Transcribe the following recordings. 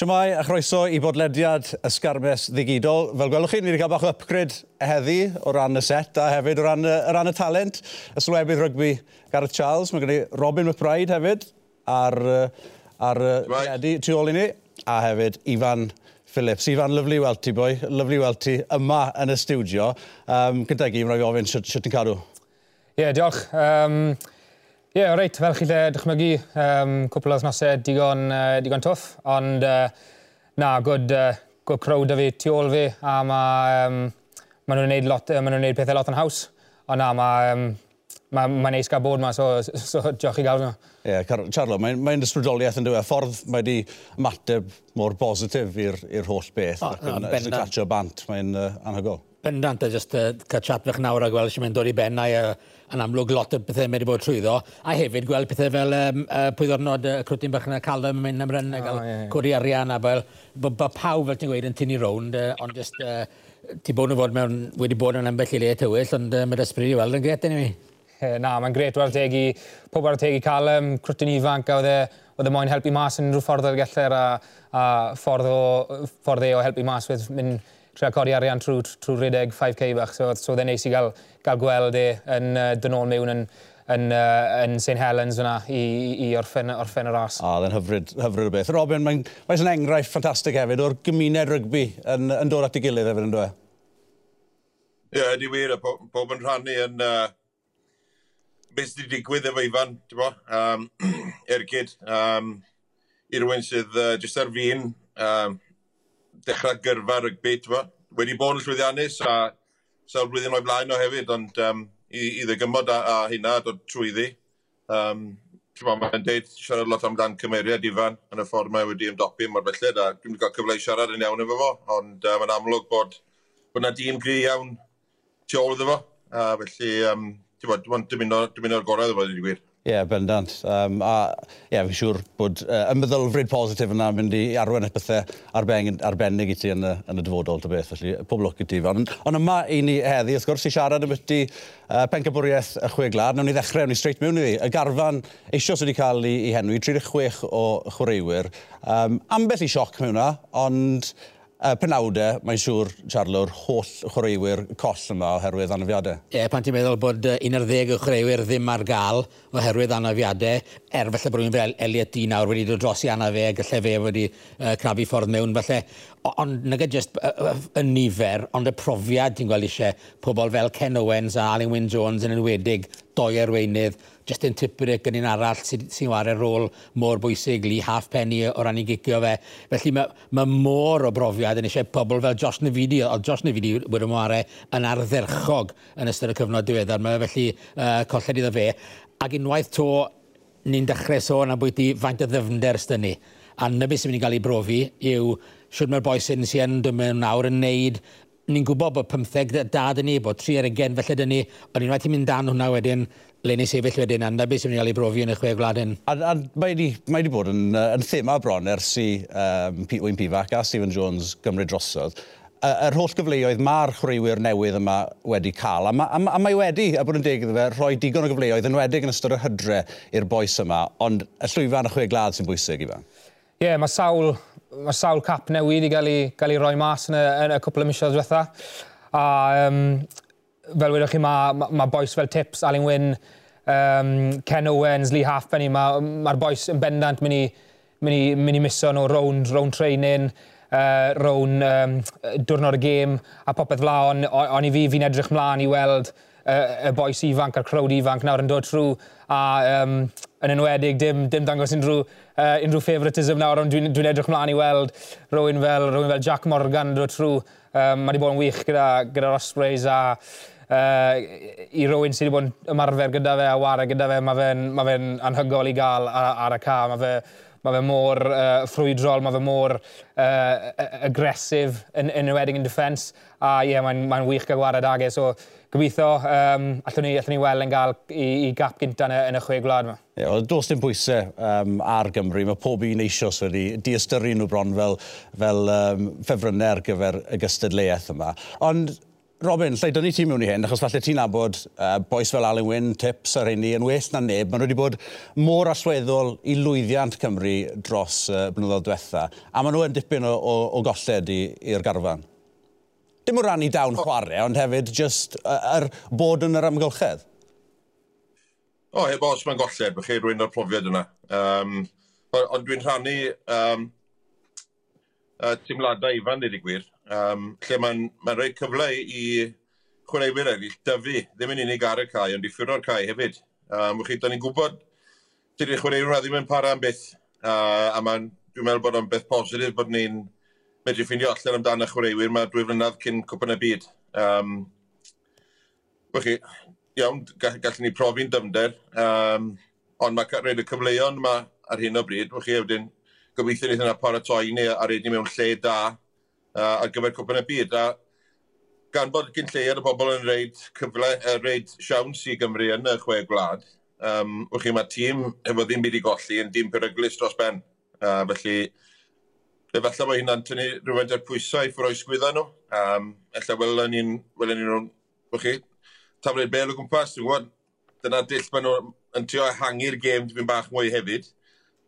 Siamai a chroeso i bodlediad ysgarbes ddigidol. Fel gwelwch chi, ni wedi cael bach o upgrade heddi o ran y set a hefyd o ran o ran y talent. Y sylwebydd rygbi Gareth Charles, mae gen i Robin McBride hefyd ar, ar right. tu ôl i ni. A hefyd Ifan Phillips. Ifan, lyflu weld ti, boi. Lyflu weld ti yma yn y stiwdio. Um, Gyda gi, mae'n rhaid i ofyn sut ti'n cadw. Ie, yeah, diolch. Um, Ie, yeah, reit, fel chi lle dychmygu, um, cwpl o wythnosau digon, uh, digon twff, ond uh, na, gwyd, uh, gwyd crowd a fi tu ôl fi, a mae um, ma nhw'n gwneud, lot, ma nhw pethau lot yn haws, ond na, mae um, ma, ma neis gael bod yma, so, so diolch i gael nhw. Ie, yeah, Charlo, mae'n mae ysbrydoliaeth yn dweud, ffordd mae wedi ymateb mor positif i'r holl beth. oh, ac yn y catch bant, mae'n uh, anhygol. Bendant, a just uh, cael chat fech nawr a gweld sy'n mynd dod i bennau a uh, yn amlwg lot o bethau wedi bod trwyddo, a hefyd gweld pethau fel um, uh, pwyddornod uh, crwtyn bach yna Calum yn mynd am ryn, oh, gael yeah, cwri arian, a fel, bod bo pawb, fel ti'n gweud, yn tynnu rownd, uh, ond just, uh, ti bod nhw fod mewn, wedi bod yn ambell i le tywyll, ond uh, mae'r ysbryd i weld yn gret, yn i mi. Na, mae'n gret o'r teg i pob ar tegu Calum, crwtyn ifanc, a oedd e oedd e moyn helpu mas yn rhyw ffordd o'r gellir a, a ffordd, o, ffordd e o helpu mas wedi'n mynd trio codi arian trwy, trwy rhedeg 5k bach. So, so oedd e'n neis i gael, gael gweld e yn uh, dynol mewn yn, yn, uh, yn St Helens yna i, i orffen, orffen y ras. O, dde'n hyfryd, hyfryd o beth. Robin, mae'n mae enghraifft ffantastig hefyd o'r gymuned rygbi yn, yn dod at ei gilydd hefyd yn dweud. Ie, yeah, di wir, pob yn rhannu yn uh, beth sydd wedi digwydd efo Ifan, ti'n bo, um, ergyd, um, i rywun sydd uh, jyst ar fi'n um, dechrau gyrfa rygbi, wedi bod yn llwyddiannus a sawl blwyddyn o'i blaen o hefyd, ond um, i, i ddegymod a, a hynna dod trwyddi. Um, Mae'n deud siarad lot amdan cymeriad ifan yn y ffordd mae wedi ymdopi mor belled a dwi'n cael cyfle i siarad yn iawn efo fo, ond uh, mae'n amlwg bod bod yna dîm gri iawn tu ôl iddo fo, a felly um, dwi'n mynd o'r gorau iddo fo, dwi'n gwir. Ie, yeah, bendant. Um, a ie, yeah, fi'n siŵr bod uh, y positif yna mynd i arwen at bethau arbennig, arbennig i ti yn y, yn y dyfodol dy beth, felly pob lwc i ti. Ond ond yma i ni heddi, wrth gwrs, i siarad ambyti uh, pencabwriaeth y chwe glad. Nawn ni ddechrau, nawn ni straight mewn i fi. Y garfan eisoes wedi cael ei, ei henwi, 36 o chwaraewyr. Um, ambell i sioc mewn yna, ond uh, penawdau, mae'n siŵr, Charlo'r holl chwaraewyr coll yma oherwydd anafiadau. Ie, pan ti'n meddwl bod uh, 11 o chwaraewyr ddim ar gael oherwydd anafiadau, er felly bod rhywun fel Elliot Di nawr wedi dod dros i anafau, gallai fe wedi uh, crafu ffordd mewn felly Ond nag yd jyst y nifer, ond y profiad ti'n gweld eisiau pobl fel Ken Owens a Alan Wyn Jones yn enwedig, doi arweinydd, Justin Tipperwick yn un arall sy'n sy wario rôl mor bwysig, Lee Halfpenny o ran i gicio fe. Felly mae, ma môr o brofiad yn eisiau pobl fel Josh Navidi, o Josh Navidi wedi mware yn ardderchog yn ystod y cyfnod diweddar. Mae felly uh, colled iddo fe. Ac unwaith to, ni'n dechrau sôn am bwyty faint o ddyfnder sydd ni. A na beth sy'n mynd i gael ei brofi yw, siwr mae'r boes sy'n sy'n dyma'n nawr yn neud ni'n gwybod bod 15 dad yn ni, bod 3 ar 20 felly dyn ni, ond unwaith i'n mynd dan hwnna wedyn, le ni sefyll wedyn yna, beth sy'n mynd i gael ei brofi yn y chwe gwlad hyn. A, a mae wedi bod yn, uh, yn thema bron ers i um, Wyn Pifac a Stephen Jones gymryd drosodd. Yr holl gyfleoedd mae'r chwaraewyr newydd yma wedi cael, a, ma, a, a mae wedi, a bod yn deg iddo fe, rhoi digon o gyfleoedd yn wedig yn ystod y hydre i'r boes yma, ond y llwyfan y chwe glad sy'n bwysig i fe. Ie, yeah, mae sawl, mae sawl cap newydd i gael ei, gael ei roi mas yn y, yn y cwpl o misoedd diwetha. A um, fel wedwch chi, mae ma, ma boes fel Tips, Alun Wyn, um, Ken Owens, Lee Halfpenny, mae'r ma, ma boes yn bendant. Mynd i, mynd i, mynd i miso nhw rown, rown training, uh, rown um, diwrnod y gêm. A popeth fla, on, on i fi, fi'n edrych mlaen i weld uh, y boes ifanc a'r crowd ifanc nawr yn dod trwy a um, yn enwedig dim, dim dangos unrhyw, uh, unrhyw favouritism nawr ond dwi'n dwi, edrych mlaen i weld rhywun fel, rhywun fel Jack Morgan dod trwy um, mae wedi bod yn wych gyda'r Ospreys a uh, i rywun sydd wedi bod yn ymarfer gyda fe a ware gyda fe, mae fe'n ma fe anhygol i gael ar, ar y ca. Mae fe, ma fe mor uh, ffrwydrol, mae fe mor uh, agresif yn, yn ywedig yn defence. A ie, yeah, mae'n mae wych gael gwared agau. E. So, gobeithio, um, allwn ni, allwn ni weld yn gael i, i gap gyntaf yn y, yn y chwe gwlad yma. Ie, yeah, does dim pwysau um, ar Gymru. Mae pob un eisoes wedi diastyru nhw bron fel, fel um, ffefrynnau ar gyfer y gystadleuaeth yma. Ond Robin, lle dynnu ti mewn i hyn, achos falle ti'n nabod uh, boes fel Alan Wyn, tips ar hynny, yn well na neb, maen nhw wedi bod mor allweddol i lwyddiant Cymru dros uh, blynyddoedd diwetha, a maen nhw yn dipyn o, o, o golled i'r garfan. Dim o ran i dawn chwarae, ond hefyd just uh, er, bod yn yr amgylchedd. O, heb os mae'n golled, bych chi rwy'n o'r profiad yna. Um, ond dwi'n rhannu um, uh, teimladau Ifan, dweud i gwir um, lle mae'n ma rhoi cyfle i chwaraewyr eraill dyfu, ddim yn unig ar y cae, ond i ffwrdd cae hefyd. Um, chi, da ni'n gwybod dydy'r chwaraewyr ddim yn para am beth, uh, a mae'n, dwi'n meddwl bod o'n beth positif bod ni'n medru ffindio allan amdano chwaraewyr mae dwy flynedd cyn cwpan y byd. Um, wch chi, iawn, gallwn ni profi'n dymder, um, ond mae rhaid y cyfleoedd yma ar hyn o bryd, wch chi, wedyn, gobeithio wnaethon nhw paratoi ni a reid ni mewn lle da, uh, ar gyfer Cwpan y Byd. A gan bod gyn lleir y bobl yn reid, cyfle, uh, reid siawns i Gymru yn y chwe gwlad, um, wch chi, mae tîm efo ddim byd i golli yn dîm peryglis dros ben. Uh, felly, efallai bod hynna'n tynnu rhywfaint o'r pwysau i ffwroi sgwydda nhw. Um, efallai welwn ni'n, welwn ni'n, wch chi, tafled bel o gwmpas, dwi'n gwybod, dyna dill maen nhw yn trio ehangu'r gêm dwi'n bach mwy hefyd.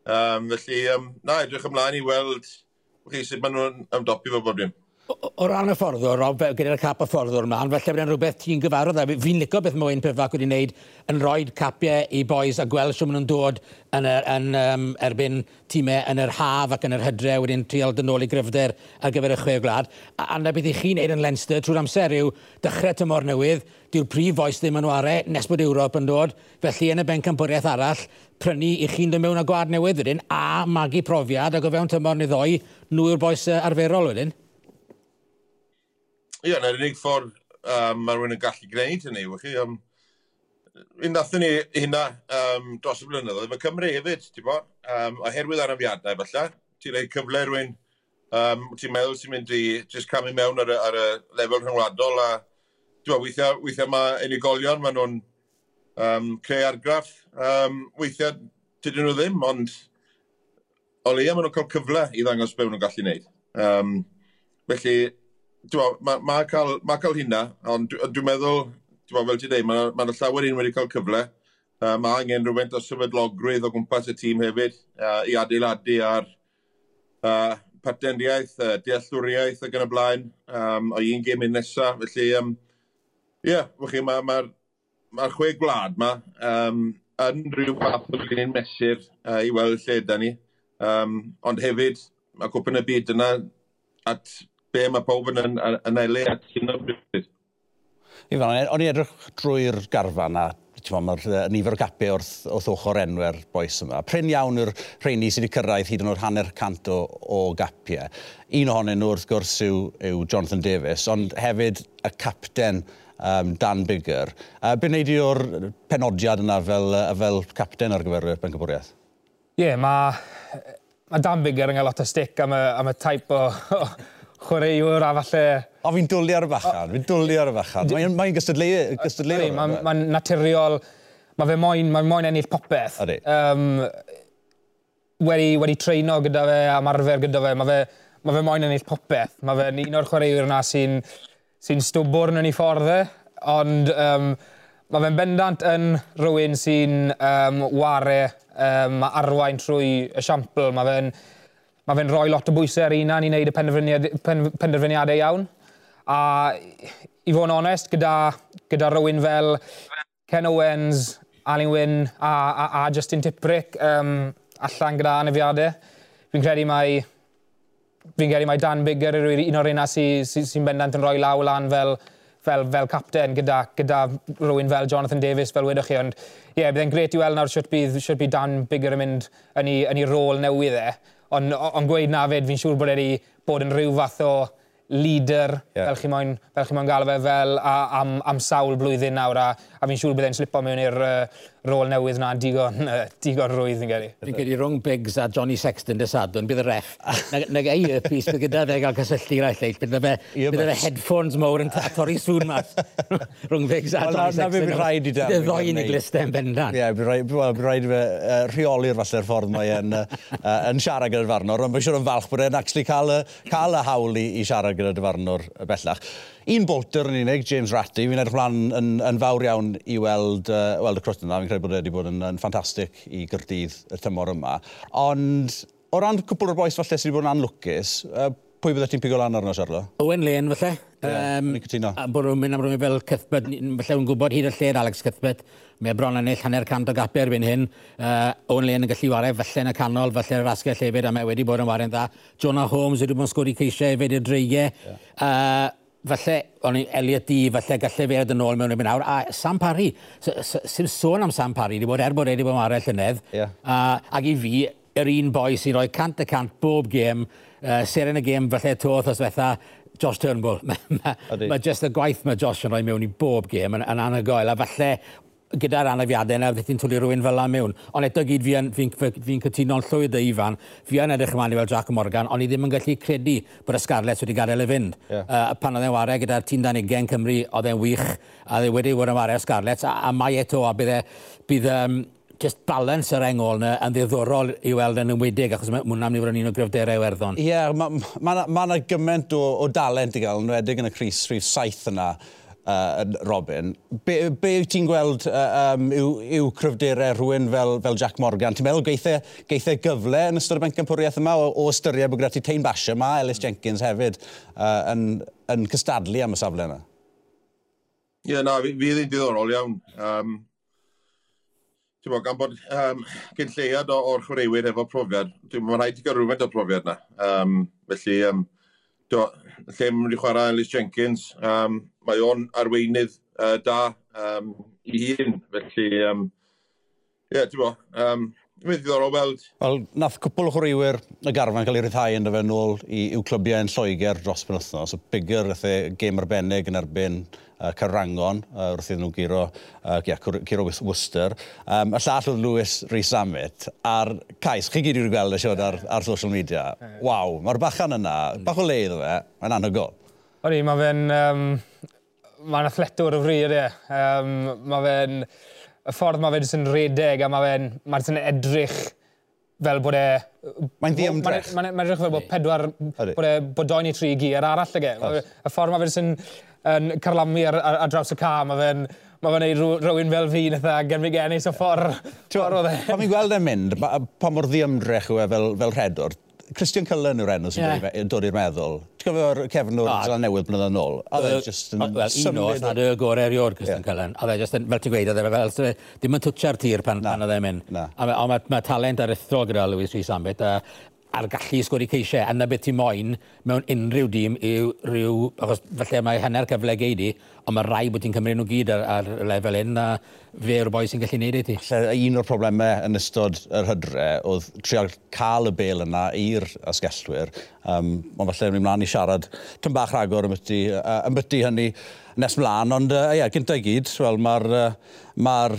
Um, felly, um, na, edrych ymlaen i weld Chi sut maen nhw'n ymdopi fo bob dim? O ran y fforddwr, o gyda'r cap y fforddwr yma, ond felly mae'n rhywbeth ti'n gyfarwydd a Fi'n licio beth mae Wyn Pifac wedi wneud yn rhoi capiau i boes a gweld sy'n nhw'n dod yn, er, yn um, erbyn tîmau yn yr haf ac yn yr hydre wedyn trial dyn nôl i gryfder ar gyfer y chwe gwlad. A, a na beth i chi'n neud yn Leinster trwy'r amser yw dechrau tymor newydd, diw'r prif foes ddim yn ware nes bod Ewrop yn dod, felly yn y bencampwriaeth arall, prynu i chi'n dod mewn â gwad newydd wedyn a magu profiad ac o fewn tymor neu ddoi nhw yw'r boes arferol wedyn. Ie, na'r unig ffordd um, mae rhywun yn gallu gwneud hynny, wach chi. Um, Un Nathon ni hynna um, dros y blynyddoedd. Mae Cymru hefyd, ti'n bo, um, oherwydd anafiadau falle, ti'n gwneud cyfle rhywun, um, ti'n meddwl sy'n mynd i just camu mewn ar y, ar y lefel rhyngwladol a ti'n bo, weithiau, weithiau mae unigolion, maen nhw'n um, creu argraff, um, weithiau dydyn nhw ddim, ond o leia maen nhw'n cael cyfle i ddangos be nhw'n gallu gwneud. Um, felly, mae ma cael, ma cael hynna, ond dwi'n dwi meddwl, dwi fel ti dweud, mae'n ma, llawer un wedi cael cyfle. Uh, mae angen rhywfaint o sefydlogrwydd o gwmpas y tîm hefyd uh, i adeiladu ar uh, patendiaeth, uh, deallwriaeth ac yn y blaen um, o un gym un nesaf. Felly, ie, um, yeah, mae'r ma, ma, chwe gwlad yma um, yn rhyw fath o gynnu'n mesur uh, i weld lle da ni. Um, ond hefyd, mae cwpan y byd yna at be mae pawb yn, yn, yn eilu at hyn o bryd. Ifan, o'n i edrych drwy'r garfan a mae'r nifer o gapau wrth, wrth ochr enwer boes yma. Pryn iawn yw'r rheini sydd wedi cyrraedd hyd yn o'r hanner cant o, o gapiau. Un ohonyn nhw wrth gwrs yw, yw Jonathan Davis, ond hefyd y capten um, Dan Bigger. Uh, Be wneud i o'r penodiad yna fel, fel capten ar gyfer y Bencybwriaeth? Ie, yeah, mae ma Dan Bigger yn cael lot o stick am y, am y type o, chwaraewr a falle... O, fi'n dwlu ar y bachan, fi'n dwlu ar y bachan. Mae'n mae gystadleu... gystadleu mae'n ma naturiol, mae fe moyn, mae moyn ennill popeth. Ydy. Um, wedi, wedi treino gyda fe, a marfer gyda fe, mae fe, mae fe moyn ennill popeth. Mae fe'n un o'r chwaraewr yna sy'n sy stwbwrn yn ei ffordd e, ond um, mae fe'n bendant yn rhywun sy'n um, ware um, arwain trwy y siampl. Mae fe'n mae fe'n rhoi lot o bwysau ar unan i wneud y penderfyniadau, pen, penderfyniadau iawn. A i fod yn onest, gyda, gyda rhywun fel Ken Owens, Alun Wyn a, a, a Justin Tiprick um, allan gyda anafiadau, fi'n credu mai fi'n credu mai Dan Bigger yw'r un o'r unna sy'n sy, sy, sy bendant yn rhoi law lan fel, fel, fel capten gyda, gyda rhywun fel Jonathan Davis, fel wedwch chi. Ond ie, yeah, byddai'n gret i weld nawr siwt bydd, siwt bydd Dan Bigger yn mynd yn ei, yn ei rôl newydd e. Ond on gweud na fyd, fi'n siŵr bod wedi bod yn rhyw fath o leader, yeah. fel chi moyn, fel chi moyn gael fe, fel a, am, am sawl blwyddyn nawr, a, a fi'n siŵr bydd slipo mewn i'r uh, rôl newydd na digon, uh, digon rwydd yn gyrru. Fi'n gyrru rhwng Biggs a Johnny Sexton dy sadwn, bydd y ref. Na Nag ei pys, bydd gyda fe gael cysylltu i'r alleill, bydd fe, bydd fe headphones mowr yn torri sŵn mas rhwng Biggs a Johnny Sexton. Na fe bydd rhaid i da. Bydd ddoi yn ei glistau yn bendant. Ie, bydd rhaid i fe rheoli'r falle'r ffordd mae yn, yn siarad gyda'r farnwr, ond bydd siwr yn falch bod e'n actually cael y, cael y hawl i, i siarad gyda'r farnwr bellach un bolter yn unig, James Ratty, fi'n edrych mlaen yn, yn fawr iawn i weld, uh, weld y crwt yna. Fi'n credu bod e wedi bod yn, yn ffantastig i gyrdydd y tymor yma. Ond o ran cwpl o'r boes falle sydd wedi bod yn anlwcus, uh, pwy byddai ti'n pigo lan arno, Charlo? Owen Lane, falle. Yeah, um, cytuno. A bod nhw'n mynd am rhywun fel Cuthbert, falle nhw'n gwybod hyd y lle'r Alex Cuthbert. Mae bron yn eill hanner cant o gapu erbyn hyn. Uh, Owen Lane yn gallu wario, falle yn y canol, falle yr asgell llefyd, a mae wedi bod yn wario'n dda. Jonah Holmes wedi bod yn sgwri ceisiau hefyd i'r dreigiau. Yeah. Uh, falle, o'n i Elliot D, falle gallai fe yn ôl mewn i nawr, a Sam Parry, sy'n sôn am Sam Parry, wedi bod er bod wedi bod yn marau llynedd, yeah. a, ac i fi, yr un boi sy'n rhoi cant y cant bob gêm, uh, seren y gêm falle to os fetha, Josh Turnbull. Mae ma, ma just y gwaith mae Josh yn rhoi mewn i bob gêm yn, yn anhygoel, a falle gyda'r anafiadau yna, beth ti'n twlu rhywun fel la mewn. Ond eto gyd fi'n fi, fi, fi cytuno'n llwyd y Ifan, fi yn edrych ymlaen fel Jack Morgan, ond i ddim yn gallu credu bod y Scarlett wedi gadael y fynd. Yeah. Uh, pan oedd e'n wario gyda'r tîm dan ugen Cymru, oedd e'n wych, a dde wedi bod yn wario Scarlett, a, a mae eto, a bydd e, bydd, um, just balans yr engol yna yn ddiddorol i weld yn ymwydig, achos mae hwnna'n mynd i fod yn un o gryfderau Iwerddon. Ie, yeah, mae yna ma, ma, ma gymaint o, o dalent i gael, yn wedig yn y Cris Rhif saith yna uh, Robin, be, be wyt ti'n gweld uh, um, yw, yw cryfderau rhywun fel, fel Jack Morgan? Ti'n meddwl geithau, geithau gyfle yn ystod y bencampwriaeth yma o, o ystyried bod gyda ti tein basio yma, Ellis Jenkins hefyd, uh, yn, yn cystadlu am y safle yna? Ie, yeah, na, fi ddim diddorol iawn. Um, Ti'n bod, gan bod um, gen lleiad o'r chwaraewyr efo profiad, dwi'n bod rhaid i gael rhywfaint o profiad yna. Um, felly, um, do, lle mwyn i chwarae Ellis Jenkins, um, mae o'n arweinydd uh, da um, i hun. Felly, um, ie, yeah, ti'n bo, um, Mae'n ddiddorol weld. Wel, nath cwpl o chwaraewyr y garfan cael ei ryddhau yn dyfa nôl i, i'w clybiau yn Lloegr dros ben wythnos. So, Bigger wrth e gêm arbennig yn erbyn uh, Carangon uh, wrth iddyn nhw giro, uh, yeah, giro Worcester. Um, y llall oedd Lewis Rhys Amit ar cais. Chi gyd i'r gweld y siod ar, ar social media. Waw, mae'r bachan yna, bach o leidd o fe, mae'n anhygol. Odi, mae fe'n... Um mae'n athletwr o frir, ie. Um, mae fe'n... Y ffordd mae fe jyst yn redeg a mae fe'n... Mae fe'n edrych fel bod e... Mae'n ddiamdrech. Mae'n ma edrych fel bod pedwar... Hady. Bod e bod doen i tri gi, yr arall ag e. Y ffordd mae fe jyst yn, yn carlamu ar, ar, ar draws y ca, mae fe'n mae fe'n neud rhywun fel fi natha e genfig ennill o ffordd. Pan fi'n gweld e'n mynd, pa mor ddiamdrech yw e fel, fel rhedwr, Christian Cullen yw'r enw sy'n yeah. dod i'r meddwl. Ti'n gofio'r cefnwr ah, Zeland Newydd blynedd yn ôl? A dde just yn... Well, un os nad y gorau erioed Christian yeah. Cullen. A dde just yn, fel ti'n gweud, a dde fel, dim yn twtio'r tir pan, pan oedd e'n mynd. Ond mae ma, talent aruthrol gyda Lewis Rhys Ambit a'r gallu i sgwri ceisiau. A na beth ti'n moyn mewn unrhyw dîm yw rhyw... Achos falle mae hanner cyfle gei di, ond mae rai bod ti'n cymryd nhw gyd ar, ar lefel un, a fe yw'r boi sy'n gallu neud i ti. Falle un o'r problemau yn ystod yr hydre oedd trial cael y bel yna i'r asgellwyr. Um, ond falle ni mlaen i siarad tyn bach rhagor ymbyty, uh, ymbyty hynny nes mlaen. Ond uh, ia, gyntaf i gyd, wel, mae'r uh, ma uh,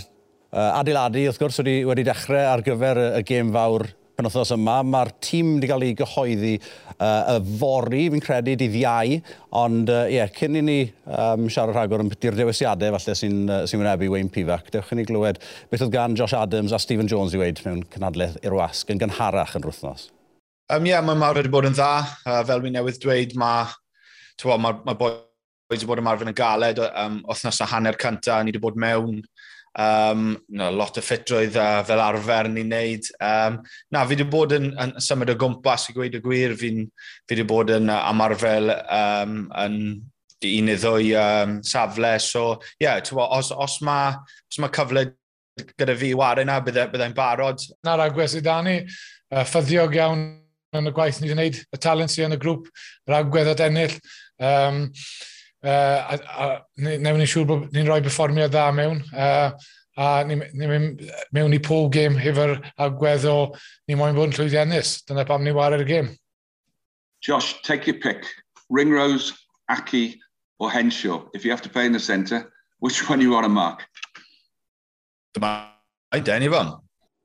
adeiladu wrth gwrs wedi, wedi dechrau ar gyfer y, y gêm fawr penwthnos yma. Mae'r tîm wedi cael ei gyhoeddi uh, y fori, fi'n credu, dydd ddiau. Ond, ie, uh, yeah, cyn i ni um, siarad rhagor yn byty'r dewisiadau falle sy'n uh, sy wynebu Wayne Pivac, dewch i ni glywed beth oedd gan Josh Adams a Stephen Jones i weid mewn cynadledd i'r wasg yn gynharach yn rwythnos. Um, yeah, mae mawr wedi bod yn dda. Uh, fel mi newydd dweud, mae ma, ma boi wedi bod ymarfer yn galed um, othnos a hanner cyntaf. Ni wedi bod mewn Um, no, lot o ffitrwydd uh, fel arfer ni'n neud. Um, na, fi wedi bod yn, yn symud o gwmpas i gweud y gwir. Fi, fi wedi bod yn uh, amarfel um, yn un neu ddwy um, safle. So, ie, yeah, os, os mae ma cyfle gyda fi wario yna, byddai'n e, bydde barod. Na'r ragwe sydd da ni, uh, ffyddiog iawn yn y gwaith ni wedi wneud, y talent sydd yn y grŵp, yr agwedd at ennill. Um, Uh, a, a newn ni'n siŵr bod ni'n rhoi performiad dda mewn. Uh, a ni'n ni mewn i pob gêm hefo'r agwedd o ni'n moyn bod yn llwyddiannus. Dyna pam ni'n war ar y gêm. Josh, take your pick. Ringrose, Aki or Henshaw. If you have to play in the centre, which one you want to mark? Dyma i Denny fan.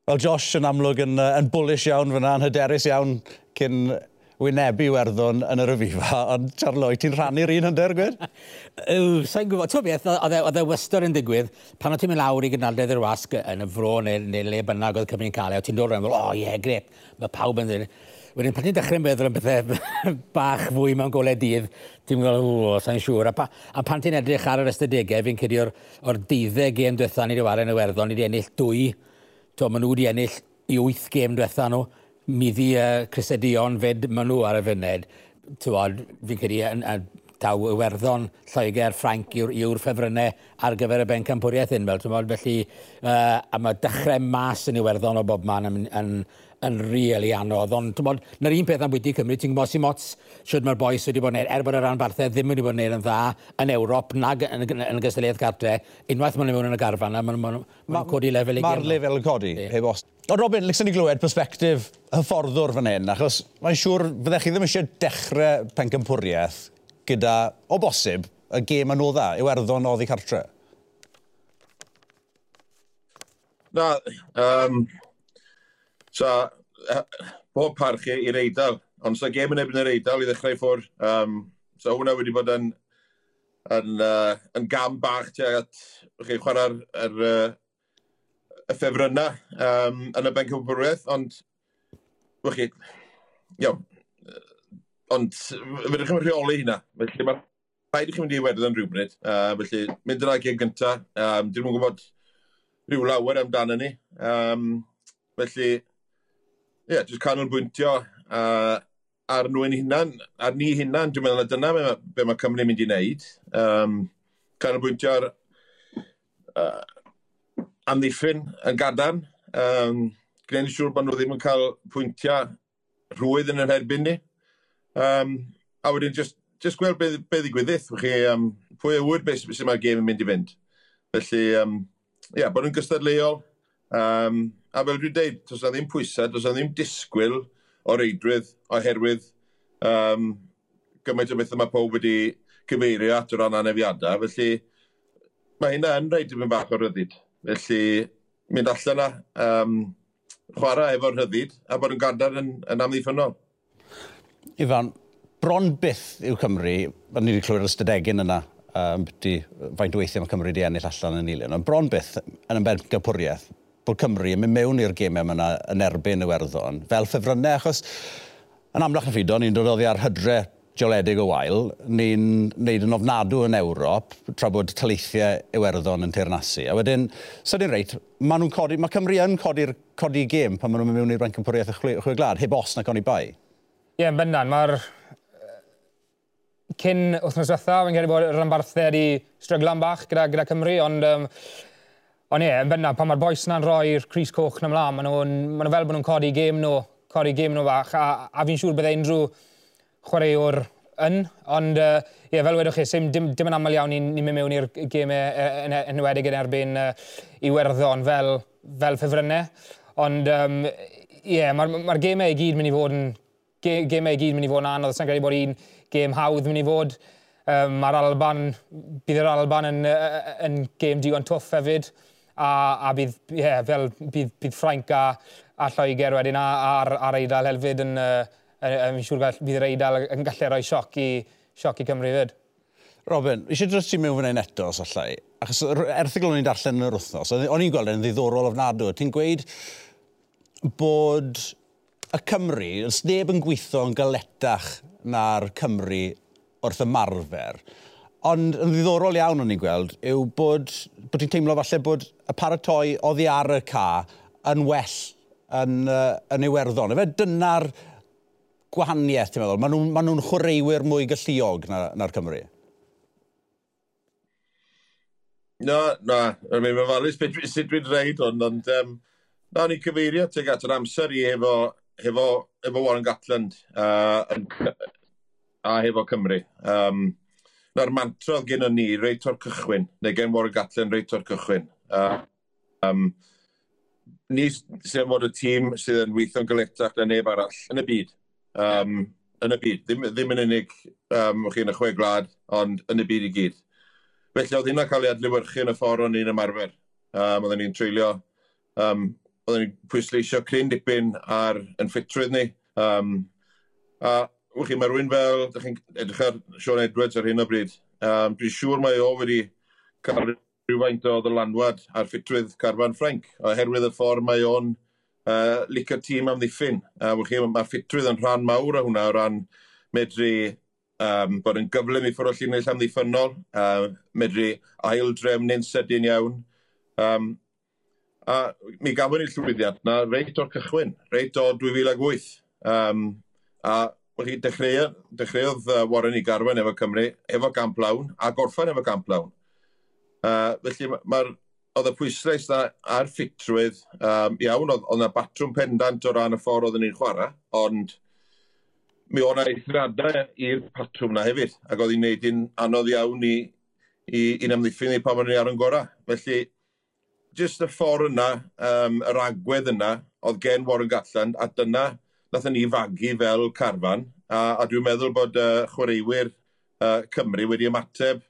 Wel, Josh yn amlwg yn, uh, yn bullish iawn fyna, yn hyderus iawn cyn wynebu werddon yn yr yfifa, ond Charloi, ti'n rhannu'r un hynder, gwed? Yw, sa'n gwybod. Ti'n beth, oedd e, e-, e wystod yn digwydd, pan o ti'n mynd lawr i gynadledd i'r wasg yn y fro neu, neu le bynnag oedd Cymru'n cael, o e, ti'n dod rhan, o oh, ie, yeah, grep, mae pawb yn ddyn. Wedyn, pan ti'n dechrau'n meddwl am bethau bach fwy mewn golau dydd, ti'n meddwl, o, sa'n siŵr. A, pa, a pan ti'n edrych ar yr ystadegau, fi'n cedi o'r, or dyddau gêm diwethaf ni wedi wario yn y werddon, ni wedi ennill dwy. To, maen nhw wedi ennill i wyth gêm diwethaf nhw middi uh, cresedion fed maen nhw ar y fyned, tywod, fi'n credu yn, yn, taw Iwerddon, Lloegr, Ffranc yw'r, yw ffefrynnau ar gyfer y bencampwriaeth hyn. Fel, tymod, felly, uh, a mae dechrau mas yn Iwerddon o bob man yn, yn, yn really anodd. Ond, ti'n bod, na'r un peth am wedi Cymru, ti'n gwybod sy'n mots siwr mae'r boes wedi bod yn er bod yr ran barthau ddim wedi bod yn neud yn dda yn Ewrop nag yn, yn, yn gysteliaeth cartre, unwaith maen nhw mewn yn y garfan a maen nhw'n ma, codi lefel i Mae'r lefel yn codi, yeah. heb os. O Robin, lysen ni glywed perspektif hyfforddwr fan hyn, achos mae'n siŵr fyddech chi ddim eisiau dechrau pencampwriaeth gyda, o bosib, y gêm yn o dda, Iwerddon oddi cartre. Na, um, So, uh, bob parch i'r eidl, ond so gem yn ebyn yr eidl i ddechrau ffwr. Um, so hwnna wedi bod yn, yn, uh, yn gam bach tuag at okay, chwarae'r er, uh, y ffefrynnau um, yn y ben cymwbwriaeth, ond Wch chi, iawn, ond fydych chi'n rheoli hynna. Felly mae rhaid i chi'n mynd i wedyn yn rhywbryd. Uh, felly mynd yna gen gyntaf. Um, Dyn nhw'n gwybod rhyw lawer amdano ni. Um, felly Ie, yeah, jyst canolbwyntio uh, ar nhw'n hunan, ar ni hunan, dwi'n meddwl na dyna be, be mae Cymru'n mynd i wneud. Um, canolbwyntio ar uh, amddiffyn yn gadarn, um, gwneud yn siŵr bod nhw ddim yn cael pwyntiau rhwydd yn yr herbyn ni. Um, a wedyn, just, just gweld be, be ddigwyddith, chi, um, pwy a wyd beth sy'n mae'r gêm yn mynd i fynd. Felly, um, yeah, bod nhw'n gystadleuol, um, a fel dwi'n deud, does na ddim pwysau, does na ddim disgwyl o reidrydd oherwydd um, gymaint o beth mae pob wedi cyfeirio at o ran anefiadau, felly mae hynna yn rhaid i fynd bach o ryddid. Felly, mynd allan na um, chwarae efo'r rhyddid a bod yn gadar yn, yn amddiffynol. Ifan, bron byth yw Cymru, ond ni wedi clywed yr ystadegyn yna, um, beti, faint o weithiau mae Cymru wedi ennill allan yn Ilion, ond bron byth yn ymbeddgapwriaeth, bod Cymru yn mynd mewn i'r gemau yma yn erbyn y werddon, fel ffefrynnau, achos yn amlach yn ffrido, ni'n dod oddi ar hydre geoledig o wael, ni'n neud yn ofnadw yn Ewrop, tra bod taleithiau Iwerddon yn teirnasu. A wedyn, sydyn reit, mae nhw'n codi, mae Cymru yn codi'r codi gêm pan maen nhw'n mynd mewn i'r bencampwriaeth y chwe glad, heb os na coni bai. Ie, yeah, yn bynnan, mae'r cyn wythnos diwetha, fe'n credu bod Rhanbarthau wedi stryglan bach gyda, gyda Cymru, ond um, Ond ie, yn bennaf, pan mae'r boes yna'n rhoi'r Cris Coch na mlaen, maen nhw'n ma nhw fel bod nhw'n codi gêm nhw, codi gêm nhw fach, a, a fi'n siŵr byddai unrhyw chwaraewr yn, ond uh, ie, fel wedwch chi, sim, dim, dim yn aml iawn ni'n ni mynd mewn i'r gemau yn enwedig yn erbyn uh, Iwerddon fel, fel ffefrynnau. Ond um, ie, mae'r ma, ma gemau i gyd mynd i fod yn gemau i gyd mynd i fod yn anodd. Sa'n credu bod un gêm hawdd mynd i fod. Um, mae'r Alban, bydd yr Alban yn, yn gêm digon twff hefyd a, a bydd, yeah, fel bydd, bydd Ffrainc a, a Lloegr wedyn a, a'r, ar Eidal hefyd yn, yn, yn, siŵr gall, bydd yr Eidal yn gallu rhoi sioc i, sioc i Cymru fyd. Robin, eisiau dros ti mewn fan eto os allai? Achos erthigol o'n i'n darllen yn yr wythnos, o'n i'n gweld yn ddiddorol ofnadw. Ti'n gweud bod y Cymru, os neb yn gweithio yn galetach na'r Cymru wrth ymarfer, Ond yn ddiddorol iawn o'n i'n gweld yw bod, bod ti'n teimlo falle bod y paratoi oddi ar y ca yn well yn, uh, yn Iwerddon. Efe dyna'r gwahaniaeth, ti'n meddwl? Maen nhw'n ma nhw chwaraewyr mwy galluog na'r na, Cymru. Na, na. Yn mynd yn falus sut dwi'n dweud hwn, ond um, na, ni'n cyfeirio tuag at yr amser i efo, hefo, hefo Warren Gatland uh, a hefo Cymru. Um, na'r mantra oedd gen ni reit o'r cychwyn, neu gen Warren Gatlin reit o'r cychwyn. Uh, um, ni sy'n fod y tîm sydd yn weithio'n galetach na neb arall yn y byd. Um, yn y byd, ddim, ddim yn unig um, chi yn y chwe glad, ond yn y byd i gyd. Felly oedd hynna cael ei adlywyrchu yn y ffordd o'n i'n ymarfer. Um, oedden ni'n treulio, um, oedden ni'n pwysleisio cryn dipyn ar yn ffitrwydd ni. Um, a wch chi, mae rhywun fel, ydych chi'n edrych ar Sean Edwards ar hyn o bryd, um, dwi'n siŵr mae o wedi cael rhywfaint o ddylanwad ar ffitrwydd Carfan Ffranc, oherwydd y ffordd mae o'n uh, licio tîm am ddiffyn. Uh, wch mae ffitrwydd yn rhan mawr o hwnna o ran medru um, bod yn gyflym i ffwrdd o llinell amddiffynol, uh, medru ail aildrem neu'n sydyn iawn. Um, a mi gafon ni'r llwyddiant na reit o'r cychwyn, reit o 2008. Um, a Felly dechreuodd, dechreuodd uh, Warren i garwen efo Cymru, efo gamp lawn, a gorffan efo gamp lawn. Uh, felly mae'r oedd y pwyslais na a'r ffitrwydd um, iawn, oedd yna batrwm pendant o ran y ffordd oedden ni'n chwarae, ond mi o'na eithriadau i'r patrwm na hefyd, ac oedd hi'n neud hi'n anodd iawn i, i, i'n amddiffyn i pan o'n ni ar yn gorau. Felly, jyst y ffordd yna, um, yr agwedd yna, oedd gen Warren Gatland, a dyna nathon ni fagu fel carfan, a, a dwi'n meddwl bod uh, chwaraewyr uh, Cymru wedi ymateb,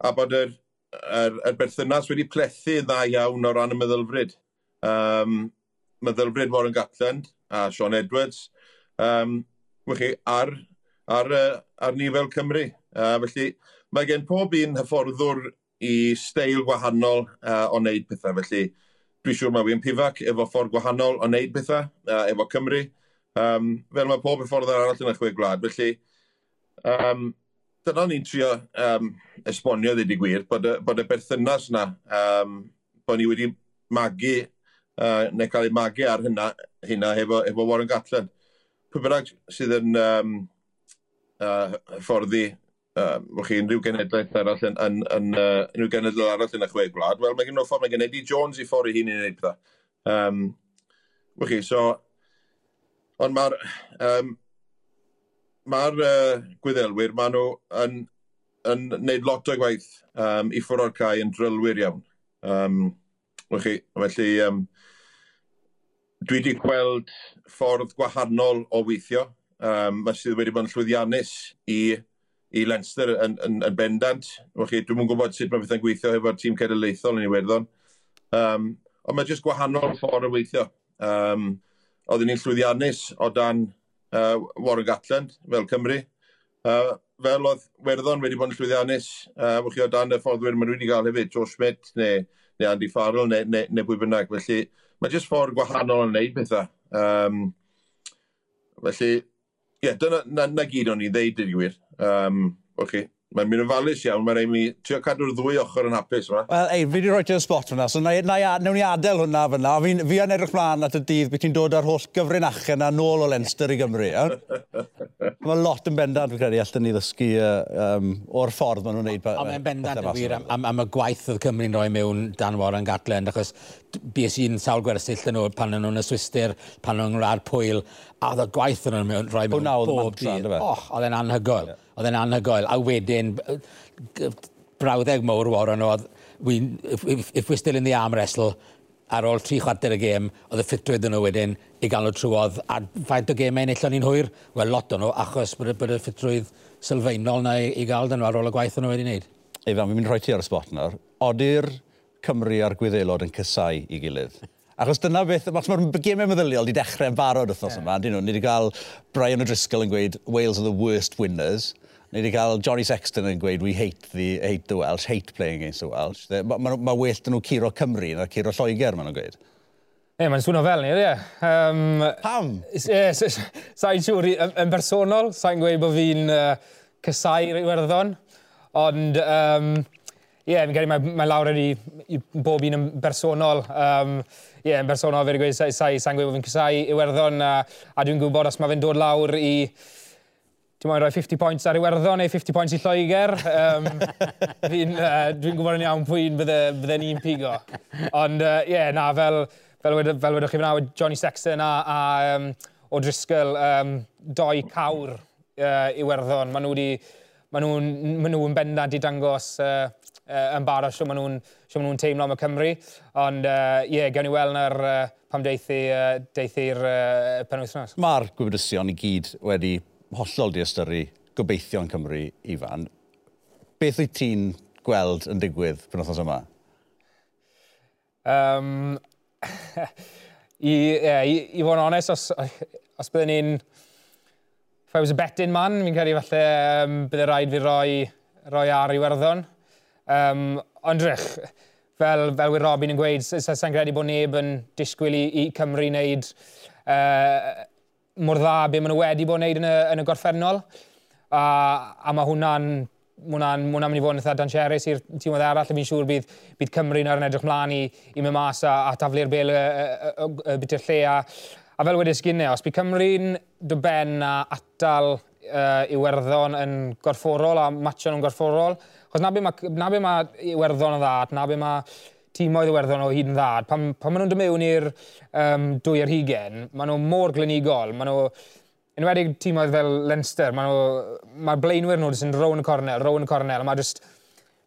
a bod yr, yr, yr berthynas wedi plethu dda iawn o ran y meddylfryd. Um, meddylfryd Warren Gatland a Sean Edwards, um, chi, ar, ar, ar nifel Cymru. Uh, felly, mae gen pob un hyfforddwr i steil gwahanol uh, o wneud pethau. Felly, dwi'n siŵr mae Wyn Pifac efo ffordd gwahanol o wneud pethau uh, efo Cymru. Um, fel mae pob hyffordd arall yn y chwe gwlad, felly um, dyna ni'n trio um, esbonio ddweud i gwir, bod y, bod y berthynas yna, um, bod ni wedi magu, uh, neu cael ei magu ar hynna, hynna efo, efo Warren Gatland. Pwy bynnag sydd yn um, uh, hyfforddi uh, chi unrhyw genedlaeth arall yn, yn, yn uh, unrhyw genedl arall yn y chwe gwlad, wel mae gen nhw ffordd, mae gen Eddie Jones i ffordd i hun i wneud pethau. Um, chi, so Ond mae'r um, mae'r uh, gwyddelwyr, maen nhw yn, yn neud lot o gwaith um, i ffwrdd o'r cae yn drylwyr iawn. Um, chi, felly, um, dwi wedi gweld ffordd gwahanol o weithio. Um, mae sydd wedi bod yn llwyddiannus i, i Leinster yn, yn, yn bendant. Chi, dwi'm yn gwybod sut mae pethau'n gweithio efo'r tîm cenedlaethol yn Iwerddon. Um, ond mae jyst gwahanol ffordd o weithio. Um, oedden ni'n llwyddiannus o dan uh, Warren Gatland fel Cymru. Uh, fel oedd Werddon wedi bod yn llwyddiannus, uh, wch chi o dan y fforddwyr maen nhw wedi cael hefyd, Joe Schmidt neu, neu Andy Farrell neu, neu, neu bwy bynnag. Felly mae jyst ffordd gwahanol yn neud pethau. Um, felly, ie, yeah, dyna na, na gyd o'n i ddeud, i'r gwir. Um, wch chi. Mae'n mynd yn falus iawn, mae'n rhaid mi trio cadw'r ddwy ochr yn hapus yma. Wel, ei, fi wedi rhoi ti'n spot fyna, so na, na, newn ni adael hwnna fyna. Fi, fi yn edrych mlaen at y dydd beth ti'n dod ar holl gyfrinachau yna nôl o Lenster i Gymru. Mae lot yn bendant, fi'n credu, allan ni ddysgu uh, um, o'r ffordd maen nhw'n gwneud Ond Mae'n bendant yn wir am, am, am, y gwaith oedd Cymru'n rhoi mewn Dan Warren Gatland, achos bys i'n sawl gwersyll yn nhw pan nhw'n y Swister, pan nhw'n rhaid pwyl, a oedd y gwaith yn nhw'n rhoi mewn bob dydd. Och, oedd e'n anhygoel. Yeah. Oedd e'n anhygoel. A wedyn, brawddeg mowr Warren oedd, if, if, if we're still in the arm wrestle, ar ôl tri chwarter y gêm, oedd y ffitrwydd yn nhw wedyn, i gael nhw trwodd. A faint o gemau nillon ni'n hwyr? Wel, lot o nhw, achos bod, bod y ffitrwydd sylfaenol na i, i gael dyn nhw ar ôl y gwaith o'n nhw wedi wneud. Efan, fi'n mynd rhoi ti ar y spot nawr. Ody'r Cymru a'r Gwyddelod yn cysau i gilydd? Achos dyna beth, achos mae'r gemau meddyliol wedi dechrau'n barod wrthnos yeah. yma. Dyn nhw, ni wedi cael Brian O'Driscoll yn gweud Wales are the worst winners. Ni wedi cael Johnny Sexton yn gweud we hate the, hate the Welsh, hate playing against the Welsh. Mae ma, ma well dyn nhw curo Cymru na curo Lloegr, maen nhw'n gweud. E, mae'n swno fel ni, e? ie. Um, Pam? Ie, sa'n siŵr, yn bersonol, sa'n gweud bod fi'n uh, cysau Iwerddon, ond um, Ie, yeah, fi'n credu mae, mae lawr i, i bob un yn bersonol. Um, Ie, yeah, yn bersonol fe'n gweud, sa'n sa, sa gweud bod fi'n cysau Iwerddon, a, a dwi'n gwybod os mae fe'n dod lawr i... Dwi'n mwyn rhoi 50 points ar Iwerddon neu 50 points i Lloegr. Um, dwi'n uh, dwi gwybod yn iawn pwy'n bydde, bydde ni'n pigo. Ond, ie, uh, yeah, na, fel fel, wed, fel wedwch chi fyna, Johnny Sexton a, a um, o Driscoll, um, doi cawr uh, Iwerddon. Maen nhw wedi... Maen nhw'n ma nhw bendant i dangos uh, uh, yn barod sio maen nhw'n ma nhw teimlo am y Cymru. Ond ie, uh, yeah, gawn ni weld na'r uh, pam deithi, uh, deithi'r uh, penwythnos. Mae'r gwybrysion i gyd wedi hollol di ystyru gobeithio'n Cymru, Ifan. Beth wyt ti'n gweld yn digwydd penwythnos yma? Um, I, yeah, i, i fod yn onest, os, os byddwn ni'n... If I was a betting man, fi'n credu falle um, byddai rhaid fi roi, roi ar i werddon. Um, ond rych, fel, fel wyr Robin yn gweud, sa'n credu bod neb yn disgwyl i, i Cymru wneud uh, mor dda be maen nhw wedi bod wneud yn y, yn y gorffennol. A, a mae hwnna'n hwnna'n hwnna mynd i fod yn eitha danserus i'r tîm oedd arall, a fi'n siŵr bydd, bydd Cymru na'r yn edrych mlaen i, i mynd mas a, a taflu'r bel y, y, y, y y, byty'r lle. A, a fel wedi sgynau, e, os bydd Cymru'n dy ben a atal uh, Iwerddon yn gorfforol a matio nhw'n gorfforol, chos na be mae ma, Iwerddon yn ddad, na be mae tîmoedd Iwerddon o hyd yn ddad, pan, pan maen nhw'n dymewn i'r um, dwy ar hugen, maen nhw mor glenigol, maen nhw enwedig tîmoedd fel Leinster, mae'r ma blaenwyr nhw sy'n rown y cornel, rown y cornel, mae just,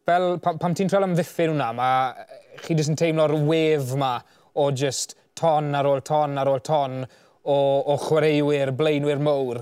fel, pam, pam ti'n treol amddiffyn hwnna, mae chi jyst yn teimlo'r wef yma o just ton ar ôl ton ar ôl ton o, o chwaraewyr, blaenwyr mowr,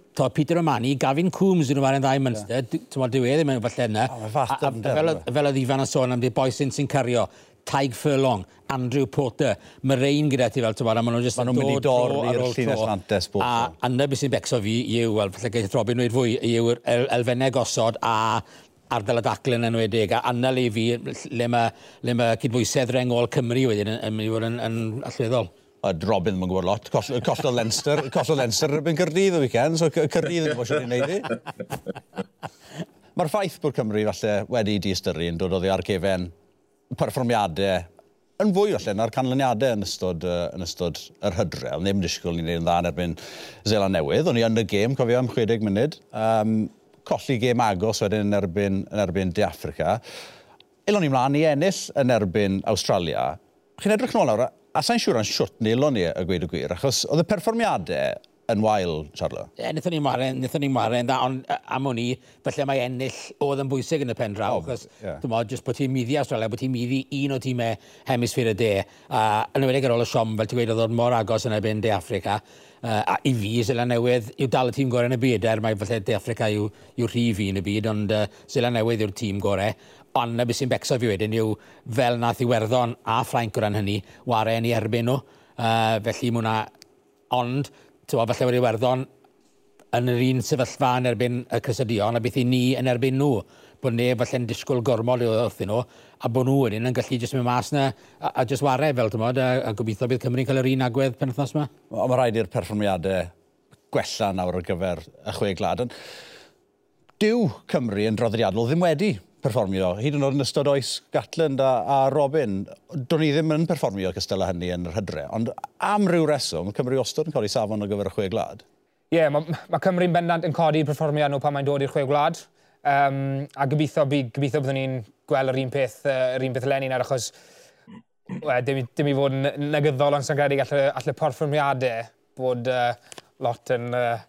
to, Peter O'Mani, Gavin Coombs yn ymwneud yn ddau Munster, yeah. ti'n diwedd ddim yn falle yna. Fel, fel oedd Ifan yn sôn am dy boesyn sy'n cario, Taig Furlong, Andrew Porter, mae rein gyda ti fel tywad, a maen nhw'n just maen nhw'n dod i'r llinell antes bob A yna beth sy'n becso fi yw, wel, falle gaeth Robin wneud fwy, yw'r elfennau gosod a ardal y daclen yn wedig, a yna le fi, le mae ma cydbwysedd rengol Cymru wedyn yn mynd i fod yn, yn allweddol a drobyn ddim yn gwybod lot. Cost o Leinster, cost o Leinster yn Cyrdydd y weekend, so Cyrdydd yn gwybod sy'n ei wneud i. Mae'r ffaith bod Cymru falle wedi di ystyru yn dod o ddi ar gefen perfformiadau yn fwy falle na'r canlyniadau yn ystod, uh, yn ystod yr hydrel. Ddim disgwyl ni'n neud yn dda yn erbyn Zela Newydd. O'n i yn y gêm, cofio am 60 munud. Um, colli gêm agos wedyn yn erbyn, yn erbyn De Africa. Elon ni mlaen i ennill yn erbyn Australia. Chi'n edrych nôl nawr, A sa'n siŵr yn siwrt neu ni y gweud y gwir, achos oedd y perfformiadau yn wael, Charlo? Ie, yeah, nithon ni maren, nithon ni maren, da, ond am o'n i, felly mae ennill oedd yn bwysig yn y pen draw, achos, oh, yeah. dwi'n modd, jyst bod ti'n myddi Australia, bod ti'n myddi un o tîmau hemisffer y de, a yn ymwneud ar ôl y siom, fel ti'n gweud, oedd mor agos yn ebyn De Africa, uh, a i fi, Sela Newydd, yw dal y tîm gorau yn y byd, er mae falle De Africa yw, yw rhif i yn y byd, ond uh, Sela Newydd yw'r tîm gorau, Ond na beth sy'n becso fi wedyn yw, fel nath Iwerddon a Ffrainc o ran hynny, warau yn ei erbyn nhw. Uh, felly mae hwnna... Ond, tywa, falle wedi Iwerddon yn yr un sefyllfa yn erbyn y Cysydion a beth i ni yn erbyn nhw. Bod neb falle'n disgwyl gormod i wrthyn nhw, a bod nhw wedyn yn gallu jyst mynd mas na a, a jyst ware fel, tymod, a, a gobeithio bydd Cymru'n cael yr un agwedd penthnos yma. Ond mae rhaid i'r perfformiadau gwella nawr ar gyfer y chwe glad. Dyw Cymru yn droddiriadol ddim wedi perfformio, hyd yn oed yn ystod oes Gatland a, a Robin. Do'n i ddim yn perfformio cystela hynny yn yr hydre, ond am ryw reswm, Cymru ostod yn codi safon o gyfer y chwe glad. Ie, yeah, mae ma Cymru'n bendant yn codi perfformio nhw pan mae'n dod i'r chwe glad. Um, a gobeithio, gobeithio byddwn ni'n gweld yr un peth, uh, yr un peth lenin ar achos we, dim, dim i fod yn negyddol ond sy'n credu gall all y perfformiadau bod uh, lot yn uh,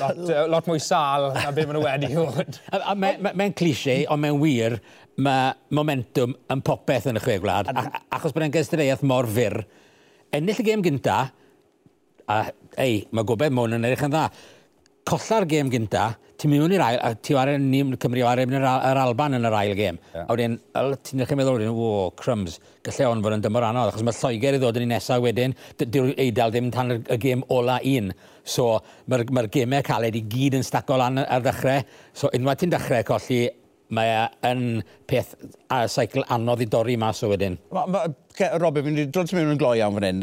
lot, uh, lot mwy sal na beth maen nhw wedi fod. Mae'n me, me, cliché, ond mae'n wir, mae momentum yn popeth yn y chwe gwlad, achos bod e'n gystadleuaeth mor fyr. Ennill y gêm gynta, a ei, mae gobeith mwyn yn edrych yn dda. Colla'r gêm gynta, ti'n mynd i'r ail, a ti war yn Cymru war yn yr Alban yn yr ail gêm. Yeah. A wedyn, ti'n ddechrau meddwl, wedyn, o, crumbs, gallai on fod yn dymor anodd, achos mae Lloegr i ddod yn ei nesaf wedyn, dyw'r eidl ddim tan y gêm ola un. So, mae'r ma gemau caled i gyd yn stac lan ar ddechrau. So, unwaith ti'n dechrau colli, mae e yn peth a seicl anodd i dorri mas o wedyn. Ma, ma, Robin, fi'n dod mewn yn gloi am fan hyn.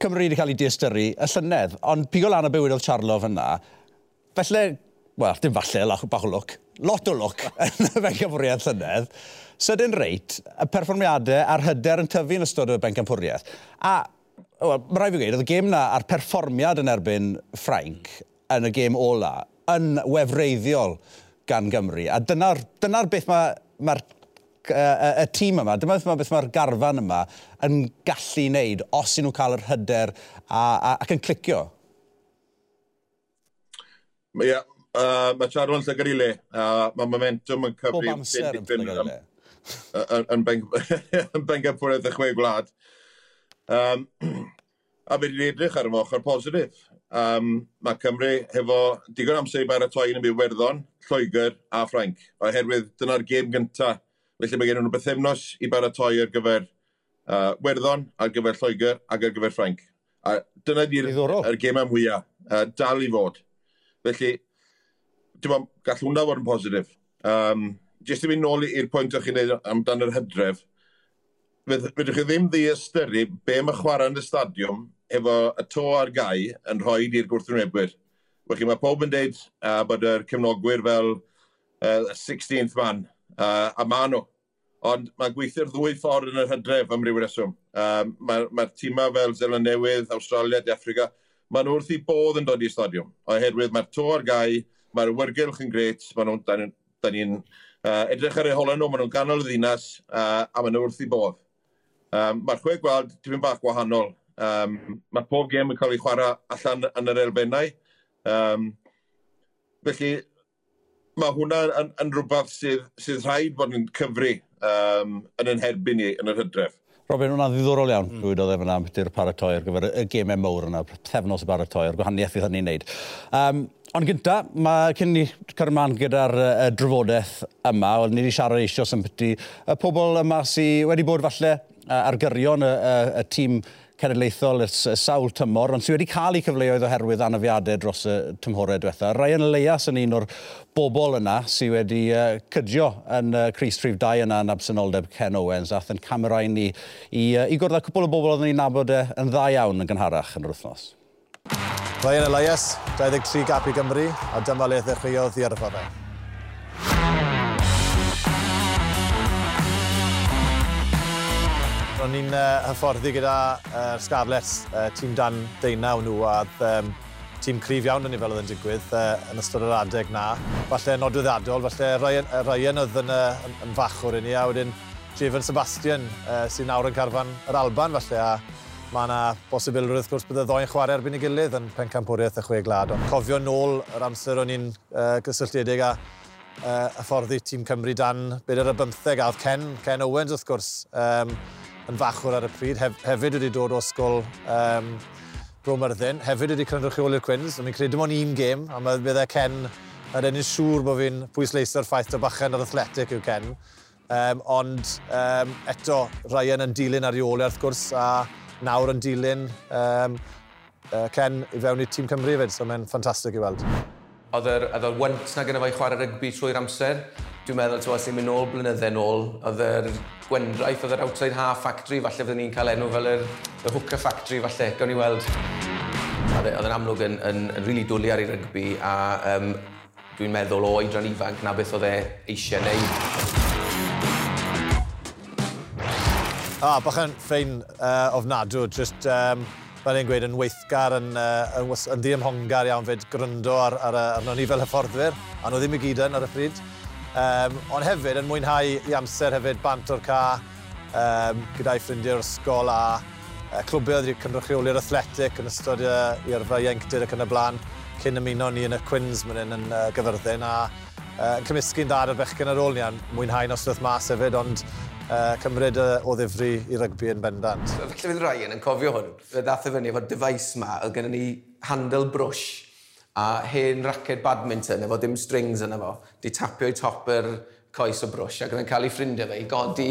Cymru wedi cael ei diastyru y llynedd, ond pigo lan y bywyd oedd Charlo fyna. Felly, wel, dim falle, bach o lwc, lot o lwc yn y bencampwriaeth llynedd, sydyn reit, y perfformiadau a'r hyder yn tyfu yn ystod y bencampwriaeth. A, well, mae rai fi gweud, oedd y gêm na a'r perfformiad yn erbyn Ffrainc yn y gêm ola yn wefreiddiol gan Gymru. A dyna'r dyna, beth mae'r ma, ma y tîm yma, dyma beth mae'r garfan yma yn gallu wneud os yw nhw'n cael yr hyder a, a, ac yn clicio. Ie, yeah, uh, mae Sharon Llygar i le. Uh, mae momentum yn cyfri... Bob amser yn Llygar i le. Yn Bengapwraeth y chwe gwlad. Um, a fe wedi edrych ar yma ar positif. Um, mae Cymru hefo digon amser i baratoi yn y Iwerddon, Lloegr a Ffrainc. Oherwydd dyna'r gêm gyntaf. Felly mae gen nhw'n bythefnos i baratoi ar gyfer uh, Werddon, ar gyfer Lloegr ac ar gyfer Ffrainc. A dyna di'r gêm am mwyaf. Uh, dal i fod. Felly dim ond, gall hwnna fod yn positif. Um, jyst i fynd nôl i'r pwynt o'ch chi'n neud amdan yr hydref, fydwch chi ddim ddi ystyru be mae chwarae yn y stadiwm efo y to a'r gau yn rhoi i'r gwrthwynebwyr. Felly mae pob yn deud uh, bod yr cefnogwyr fel uh, 16th man, uh, a ma nhw. Ond mae gweithio'r ddwy ffordd yn yr hydref am ryw reswm. Um, Mae'r mae, mae tîmau fel Zeland Newydd, Australia, De Africa, maen nhw wrth i bodd yn dod i'r stadiwm. Oherwydd mae'r to ar gau, Mae'r wyrgylch yn gret, maen nhw'n, da ni'n uh, edrych ar eu holen nhw, maen nhw'n ganol y ddinas, uh, a maen nhw wrth i bodd. Um, Mae'r chwe gweld tipyn bach gwahanol. Um, mae pob gêm yn cael ei chwarae allan yn yr elfennau. Um, felly, mae hwnna yn, yn, yn rhywbeth sydd, sydd rhaid bod yn cyfru um, yn yn herbyn ni yn yr hydref. Robin, hwnna'n ddiddorol iawn, mm. rwy'n dod efo na beth paratoi ar gyfer y gemau mowr yna, thefnos y paratoi, a'r gwahaniaeth fydd hynny'n neud. Um, Ond gynta, mae cyn ni cyrraedd gyda'r uh, drafodaeth yma, oedd ni wedi siarad eisiau sympati, y pobl yma sydd wedi bod falle uh, ar gyrion y, y, y tîm cenedlaethol y, y sawl tymor, ond sydd wedi cael eu cyfleoedd oherwydd anafiadau dros y tymhorau diwetha. Ryan Leias yn un o'r bobl yna sydd wedi uh, cydio yn uh, Cris Trif 2 yna yn absenoldeb Ken Owens, ath yn camerau ni i, uh, i gwrdd â cwbl o bobl oedden ni'n nabod uh, yn dda iawn yn gynharach yn yr wythnos. Ryan Elias, 23 gap i Gymru, a dyma le ddechreuodd i yrfa fe. Ro'n i'n uh, hyfforddi gyda uh, Scarlett, uh, tîm dan deunaw nhw, a um, tîm cryf iawn yn ei fel oedd yn digwydd uh, yn ystod yr adeg na. Falle nodweddiadol, falle Ryan, Ryan oedd yn, uh, yn, yn fachwr i ni, a wedyn Jefan Sebastian uh, sy'n nawr yn carfan yr Alban falle, a Mae yna bosibilrwydd wrth gwrs bydd y ddau'n chwarae erbyn ei gilydd yn pencampwriaeth y chwe glad. Ond cofio nôl yr amser o'n i'n uh, gysylltiedig a uh, hyfforddi tîm Cymru dan bedair y bymtheg. A oedd Ken, Ken Owens wrth gwrs um, yn fachwr ar y pryd. Hef, hefyd wedi dod o ysgol um, Bromyrddin. Hefyd wedi cynrychioli'r Cwyns. Ond mi'n credu dim ond un gêm. A mae byddai Ken yn ennill siŵr bod fi'n pwysleisio'r ffaith o bachan ar athletic yw Ken. Um, ond um, eto, Ryan yn dilyn ar e, wrth gwrs a nawr yn dilyn um, uh, Ken i fewn i tîm Cymru fyd, so mae'n ffantastig i weld. Oedd yr, oedd yr wynt na gyda fe chwarae rygbi trwy'r amser. Dwi'n meddwl, ti'n sy'n mynd nôl blynydde nôl, oedd yr gwendraeth, oedd yr outside half factory, falle fydden ni'n cael enw fel yr, yr hooker factory, falle, gawn ni weld. Oedd e, yn amlwg yn, yn, yn rili really dwlu ar ei rygbi, a um, dwi'n meddwl o oedran ifanc na beth oedd e eisiau neud. Ah, bach yn ffein uh, ofnadw, just um, fel ein gweud, yn weithgar, yn, uh, yn, yn ddiymhongar iawn fyd gryndo ar, ar, ar, arno ni fel hyfforddwyr, a nhw ddim i gyd yn ar y pryd. Um, ond hefyd yn mwynhau i amser hefyd bant o'r ca, um, gyda'i ffrindiau'r ysgol a uh, clwbio wedi cynrychioli'r athletic yn ystod i'r fai ieunctid ac yn y blaen, cyn ymuno ni yn y Quins mynd yn, yn uh, gyfyrddin a uh, cymysgu'n dad ar bechgyn ar ôl ni a mwynhau noswaith mas hefyd, ond uh, cymryd uh, o ddifri i rygbi yn bendant. Felly fydd Ryan yn cofio hwn. Fe ddath y e fyny efo'r device ma, oedd gennym ni handle brush a hen racket badminton efo dim strings yna fo. Di tapio i top yr coes o brush ac yn cael ei ffrindiau fe i godi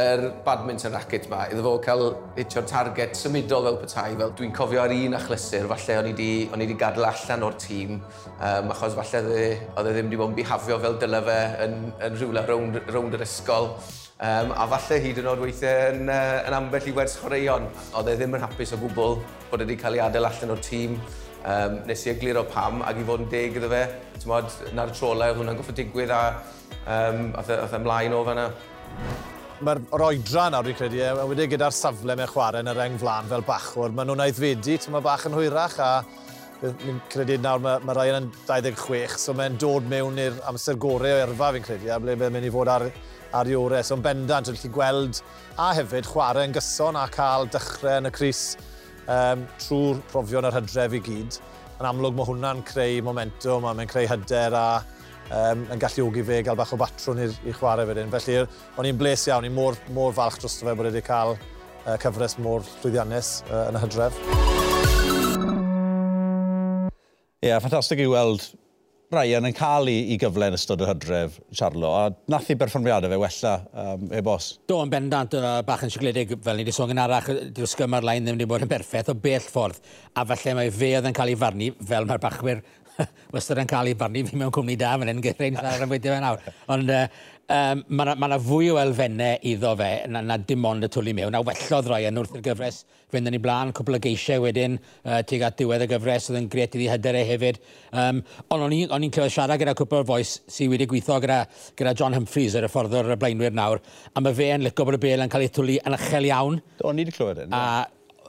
yr badminton racket ma iddo fo cael hitio'r target symudol fel petai. Fel dwi'n cofio ar un achlysur, falle o'n i wedi gadael allan o'r tîm, um, achos falle oedd e, e ddim wedi bod yn bihafio fel dyle fe yn, yn rhywle rownd, rownd yr ysgol. Um, a falle hyd yn oed weithiau yn, uh, yn ambell i wers chwaraeon. Oedd e ddim yn hapus o gwbl bod wedi cael ei adael allan o'r tîm. Um, nes i egluro pam ac i fod yn deg iddo fe. Tymod, na'r trolau, oedd hwnna'n goffa digwydd a um, oedd e ymlaen o fanna. Mae'r oedran nawr, dwi'n credu, e, a wedi gyda'r safle mewn chwarae yn yr eng flan fel bachwr, maen nhw'n aeddfedu, ti'n ma bach yn hwyrach, a fi'n credu nawr mae, mae Ryan yn 26, so mae'n dod mewn i'r amser gorau o erfa, fi'n credu, a ble mae'n mynd i fod ar ar i orau. So, bendant, dwi'n gallu gweld a hefyd chwarae yn gyson a cael dechrau yn y Cris um, trwy'r profion yr hydref i gyd. Yn amlwg mae hwnna'n creu momentum a mae'n creu hyder a um, yn galluogi fe gael bach o batrwn i'r chwarae wedyn. Felly, o'n i'n bles iawn, i'n mor, mor falch dros fe bod wedi cael uh, cyfres mor llwyddiannus uh, yn y hydref. Ie, yeah, ffantastig i weld Ryan yn cael ei, ei gyfle yn ystod y hydref, Charlo, a nath i berfformiadau fe wella um, e bos. Do, yn bendant, uh, bach yn sigledig, fel ni wedi sôn yn arach, dyw'r sgymar lain ddim wedi bod yn berffaith o bell ffordd, a falle mae fe oedd yn cael ei farnu, fel mae'r bachwyr wastad yn cael ei barnu fi mewn cwmni da mae'n hyn, gyrra'n ar y weithio fe nawr. Ond uh, um, mae yna ma, fwy o elfennau iddo fe na, na dim ond y twli mewn. A wellodd rhai yn wrth i'r gyfres fynd yn ei blaen, cwpl o geisiau wedyn uh, tuag at diwedd y gyfres oedd yn gret iddi hyderau e hefyd. Um, ond o'n i'n clywed siarad gyda cwpl o'r foes sydd wedi gweithio gyda, gyda John Humphreys, yr hyfforddwr y blaenwyr nawr, a mae fe yn licio bod y bel yn cael ei twli yn ychel iawn. O'n i'n clywed yn. A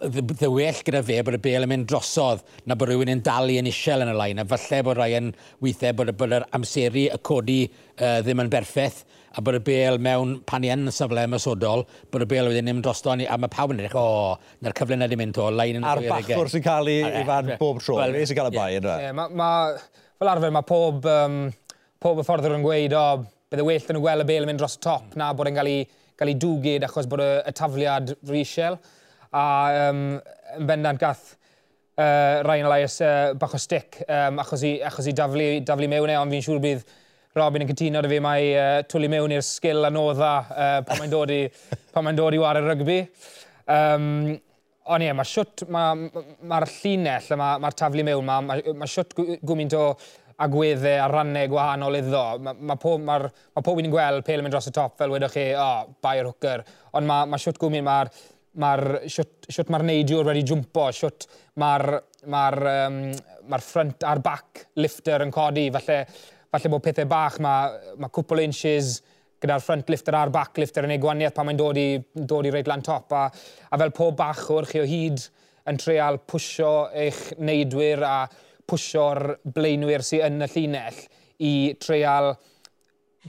ddy well gyda fe bod y bel yn mynd drosodd na bod rhywun yn dalu yn isel yn y lain a falle bod rai yn weithiau bod, bod yr amseru y codi uh, ddim yn berffaith a bod y bel mewn pan i yn y safle ymysodol bod y bel wedyn ddim drosto ni a mae pawb yn edrych o oh, na'r cyfle na ddim mynd to, lain yn a'r bachwr e. sy'n cael ei fan bob tro well, sy'n cael y bai yeah, yeah, ma, fel arfer mae pob um, pob y fforddwyr yn gweud o bydde well yn gweld y bel yn mynd dros y top na bod e'n cael ei, cael ei dwgyd achos bod y, y tafliad risiel a um, yn bendant gath uh, Ryan Elias uh, bach o stick um, achos, i, achos i daflu, daflu mewn e, ond fi'n siŵr bydd Robin yn cytuno da fi mae uh, twlu mewn i'r sgil anodda uh, pan mae'n dod, i, pan mae dod i war y rygbi. Um, ond ie, mae siwt, mae'r ma, ma llinell, mae'r ma taflu mewn, mae ma, ma siwt gwmynt o agweddau a rannau gwahanol iddo. Mae ma pob, ma, ma pob un yn gweld pel yn mynd dros y top fel wedwch chi, o, oh, bai'r o'r hwcer. Ond mae ma siwt gwmynt, mae'r mae'r siwt, mae'r neidiwr wedi jwmpo, siwt mae'r mae um, mae ffrant a'r bac lifter yn codi, falle, falle bod pethau bach, mae, mae cwpl inches gyda'r front lifter a'r back lifter yn ei gwaniaeth pan mae'n dod i, dod i reid lan top a, a fel pob bach o'r chi o hyd yn treol pwysio eich neidwyr a pwysio'r blaenwyr sy'n yn y llinell i treol,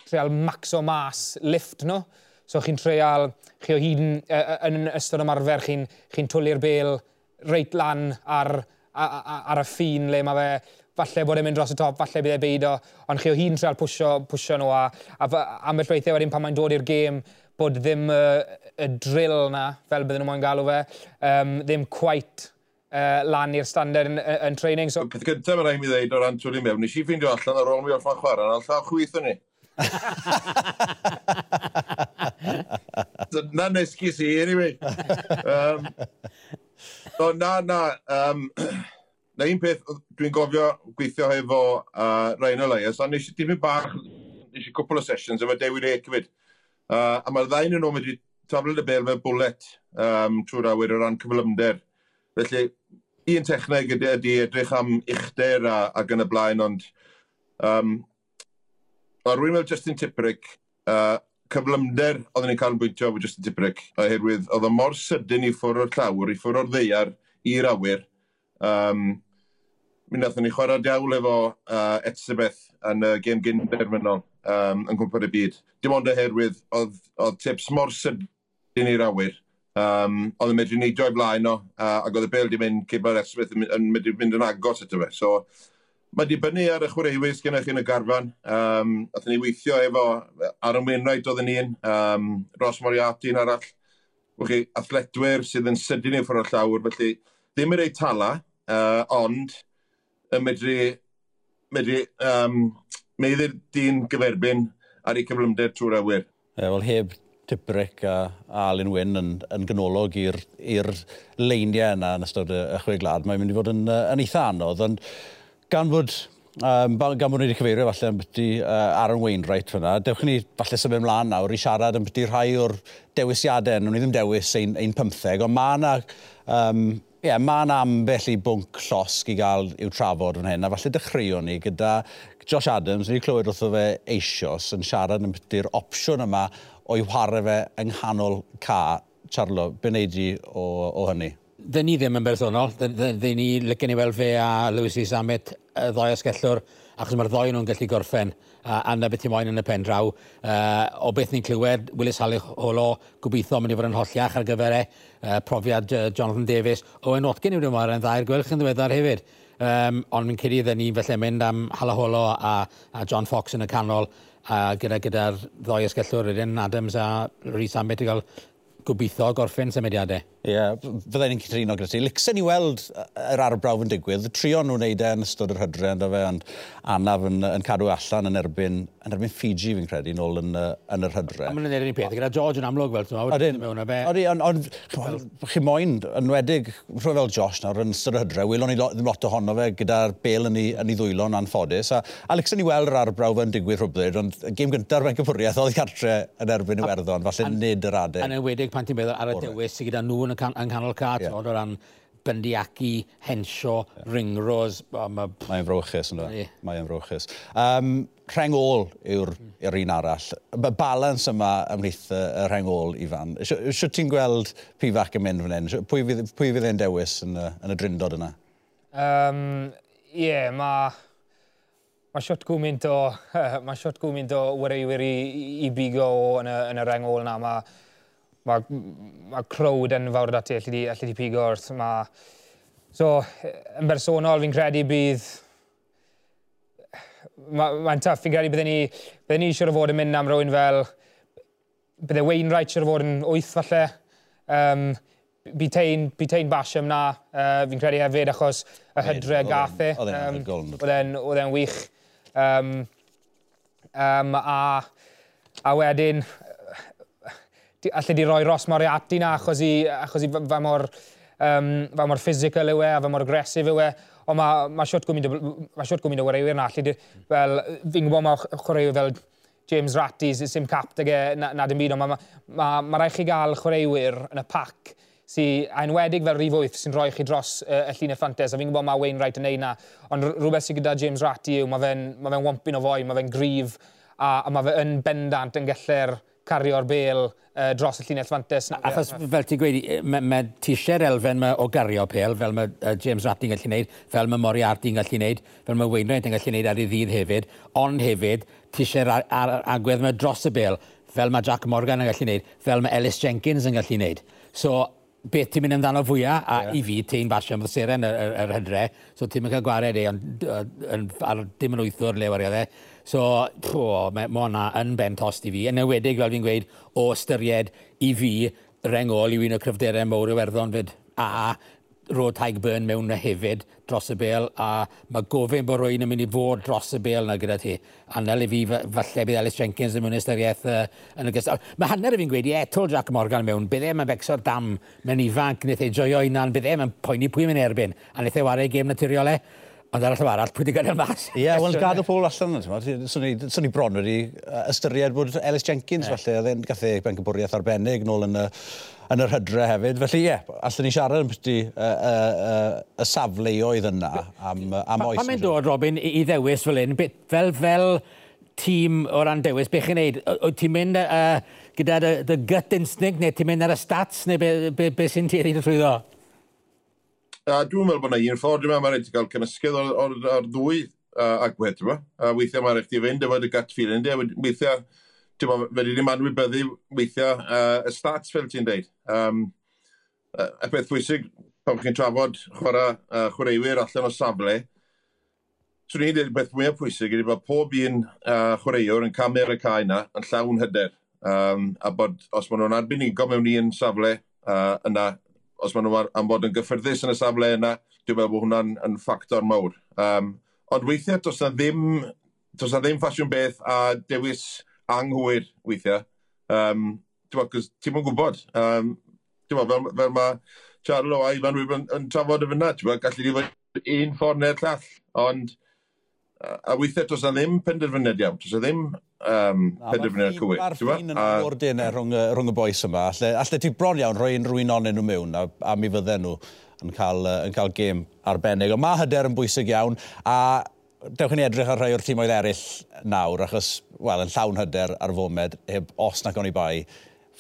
treol max o mas lift nhw. No? So chi'n treial, chi o hyd yn, yn ystod ymarfer, chi'n chi twlu'r bel reit lan ar, ar, ar y ffin le mae fe falle bod e'n mynd dros y top, falle bydd e beido, ond chi o hyd yn treial pwysio, pwysio nhw a, a, ambell weithiau wedyn pan mae'n dod i'r gêm, bod ddim y, y drill na, fel bydden nhw moyn galw fe, um, ddim quite uh, lan i'r standard yn, yn training. So... Peth gyntaf mae'n rhaid mi ddeud o ran twri mewn, nes i ffeindio allan ar ôl mi orffan chwarae, yn allan chwyth yn ni na esgus i, anyway. Um, so na, na. Um, na un peth, dwi'n gofio gweithio efo uh, Ryan Elias, a nes i dipyn bach, nes i cwpl o sessions efo Dewyd Ecefyd. Uh, a mae'r ddain yn o'n wedi taflen y bel mewn bwlet um, trwy'r awyr o ran cyflymder. Felly, un techneg ydy, ydy edrych am uchder a, ac yn y blaen, ond um, Mae rwy'n meddwl Justin Tipperick, uh, cyflymder oedden ni'n cael yn bwyntio efo Justin Tipperick, oherwydd oedd o mor sydyn i ffwrdd o'r llawr, i ffwrdd o'r ddeiar, i'r awyr. Um, mi wnaethon ni chwarae diawl efo uh, Etzebeth yn y uh, gêm gynderfynol um, yn gwmpas y byd. Dim ond oherwydd oedd, oedd tips mor sydyn i'r awyr. Um, oedd yn medru neidio i blaen o, uh, ac oedd y bel di mynd cyn bod Etzebeth yn, yn medru mynd yn agos eto fe. So, Mae dibynnu ar y chwaraewyr sydd gennych chi yn y garfan. Um, Athyn ni weithio efo ar ymwynraid oedden ni un, um, Ros Moriarty yn arall. Wch chi, athletwyr sydd yn sydyn i'n ffordd llawr, felly ddim yr ei tala, uh, ond y medru, medru um, meddwl dyn gyferbyn ar ei cyflymder trwy'r awyr. E, Wel, heb Tibric a, a Alun Wyn yn, yn gynolog i'r leiniau yna yn ystod y, y chwe glad, mae'n mynd i fod yn, yn eitha anodd, ond gan fod Um, gan bod ni wedi cyfeirio falle am byti uh, Aaron Wainwright fyna, dewch ni falle symud ymlaen nawr i siarad am byti rhai o'r dewisiadau, nhw'n i ddim dewis ein, ein 15, ond mae yna um, Ie, yeah, mae'n ambell i bwnc llosg i gael i'w trafod yn hyn, a falle dechreuwn ni gyda Josh Adams, ni clywed wrtho fe eisios yn siarad yn byty'r opsiwn yma o'i whare fe yng nghanol ca. Charlo, be wneud o, o hynny? Dyn ni ddim yn bersonol. Dyn ni lycan ni weld fe a Lewis E. Samet, y ddoi asgellwr, achos mae'r ddoi nhw'n gallu gorffen a, a na beth i moyn yn y pen draw. Uh, o beth ni'n clywed, Willis Halych Holo, gobeithio mynd i fod yn holliach ar gyfer e, uh, profiad uh, Jonathan Davies. Owen Watkin yw'r ymwyr yn dda'r gwelch yn ddiweddar hefyd. Um, ond mi'n cyrraedd ddyn ni'n felly mynd am Halaholo a, a John Fox yn y canol a gyda gyda'r ddoi esgellwr, Edyn Adams a Rhys Ambit i gael gobeithio gorffen symudiadau. Ie, yeah, fydda fyddai'n cytuno gyda ti. Licsen i weld yr arbrawf yn digwydd, trio nhw'n neud e yn ystod yr hydre, ynddo fe, ond anaf yn, yn cadw allan yn erbyn, yn erbyn Fiji, fi'n credu, nôl yn, yn yr hydre. A mae'n neud un peth, gyda George yn amlwg fel, ti'n mewn fe... Odyn, ond chi moyn, yn wedig, rhywun fel Josh nawr yn ystod yr hydre, welon ni ddim lot ohono fe gyda'r bel yn ei, yn ei ddwylo yn anffodus, a, a licsen i weld yr arbrawf yn digwydd rhywbryd, ond gym gyntaf fe'n cyfwriaeth oedd i cartre yn erbyn Iwerddon, falle nid yr adeg. Yn enwedig pan ti'n meddwl ar y dewis sydd gyda nhw mewn yng nghanol car, yeah. o ran Bendiacu, Hensio, yeah. Ringrose. Mae'n frochus, ynddo. Yeah. Mae'n frochus. Um, rheng ôl yw'r hmm. yw un arall. Y balans yma ymhlith y uh, rhengol, Ifan. Sio ti'n gweld pifac yn mynd fan hyn? Pwy fydd, pwy fydd e'n dewis yn y, yn y drindod yna? Ie, um, yeah, mae... Mae siot gwmynt o, mae siot gwmynt o wyrwyr i, i bigo yn y, yn y rengol yna. Mae mae ma crowd yn fawr dati allu di, allu di pigo wrth. Ma... So, yn bersonol, fi'n credu bydd... Mae'n ma tuff, fi'n credu bydden ni, bydden ni eisiau fod yn mynd am rywun fel... Bydde Wainwright eisiau fod yn wyth falle. Um, Butein, Butein Basham na, uh, fi'n credu hefyd, achos y hydre gath e. Oedd e'n wych. Um, um, a, a wedyn, allai di roi Ross Moriarty na achos i, achos i fa mor, um, fa mor physical yw e a fa mor agresif yw e. Ond mae ma siwt gwmyn ma siwt gwmyn o wareiwyr na. Allai di, fel, fi'n gwybod mae chwaraewyr fel James Ratty sy'n cap ag e na, na dim byd, ond mae ma, ma, ma rhaid chi gael chwaraewyr yn y pac sy, a enwedig fel rif wyth, sy'n rhoi chi dros uh, y llun ffantes, a fi'n gwybod mae Wayne Wright yn neud na, ond rhywbeth sy'n gyda James Ratty yw, mae fe'n ma fe wompyn o foi, mae fe'n grif, a, a mae fe yn bendant yn gallu'r cario'r bel uh, dros y llinell fantes. Achos fel ti'n gweud, mae ma tisie'r elfen ma o gario pel, fel mae uh, James Ratting gallu gwneud, fel mae Moriarty'n gallu gwneud, fel mae Wainwright yn gallu gwneud ar ei ddydd hefyd, ond hefyd tisie'r agwedd ma dros y bel, fel mae Jack Morgan yn gallu gwneud, fel mae Ellis Jenkins yn gallu gwneud. So, beth ti'n mynd amdano fwyaf, a yeah. i fi, ti'n basio am y seren yr, yr, yr hydre, so ti'n mynd cael gwared e, ond ar dim yn wythwr le wariodd e. So, pw, mae hwnna yn ben tost i fi. Yn ewedig, fel fi'n gweud, o ystyried i fi rengol i un o cryfderau mowr y werddon fyd. A roed Taig Byrne mewn na hefyd dros y bel a mae gofyn bod rwy'n yn mynd i fod dros y bel na gyda ti. A nel i fi falle bydd Alice Jenkins yn mynd ystyriaeth uh, yn y gystal. Mae hanner i fi'n gweud i etol Jack Morgan mewn, bydd e'n becso'r dam mewn ifanc, wnaeth ei joio unan, bydd e'n poeni pwy yn erbyn a wnaeth ei wario gêm naturiol e. Ond arall am arall, pwy di gadael mas? Ie, yeah, wel, gadael pobl allan yna, swn i bron wedi ystyried bod Ellis Jenkins, yeah. falle, oedd e'n gathu bengbwriaeth arbennig nôl yn y, yn yr hydre hefyd. Felly, ie, yeah, allan ni siarad yn pwysdi y, y, y, y safleoedd yna am, am oes. Pan mae'n dod, Robin, i, ddewis fel un, fel, fel tîm o ran dewis, beth chi'n neud? Wyt ti'n mynd uh, gyda the, the gut instinct, neu ti'n mynd ar y stats, neu beth be, be be sy'n ti'n ei ddweud? A dwi'n meddwl bod yna un ffordd, yma, mae'n rhaid i gael cymysgydd o'r, or, or ddwy uh, agwedd yma. A weithiau mae'n rhaid i fynd efo dy gut feeling di, weithiau, ti'n meddwl, fe ddim anwybyddu weithiau uh, y stats fel ti'n deud. Um, y peth pwysig, pan chi'n trafod chwarae uh, chwaraewyr allan o safle, swn i'n dweud beth mwyaf pwysig ydy bod pob un uh, chwaraewr yn camer y cae yna yn llawn hyder. Um, a bod os maen nhw'n arbenigo mewn un safle uh, yna os maen nhw am bod yn gyffyrddus yn y safle yna, dwi'n meddwl bod hwnna'n yn ffactor mawr. Um, ond weithiau, does na ddim, does na ddim ffasiwn beth a dewis anghwyr weithiau. Um, ti'n mwyn gwybod. Um, ti'n meddwl, fel, fel mae Charlo a Ivan Rwyb yn, yn trafod y fyna, ti'n meddwl, gallu ni fod un ffordd neu'r llall. Ond, a weithiau, does na ddim penderfyniad iawn. Does na ddim um, penderfynu ar Cywir. Mae'r ffin yn a... ordinau rhwng, eh, rhwng y boes yma. Alle, alle ti bron iawn rhoi unrhyw'n onyn nhw mewn a, a mi fydden nhw yn cael, uh, yn cael gêm arbennig. Ond mae hyder yn bwysig iawn a dewch ni edrych ar rhai o'r tîmoedd eraill nawr achos, wel, yn llawn hyder ar fomed heb os nac o'n i bai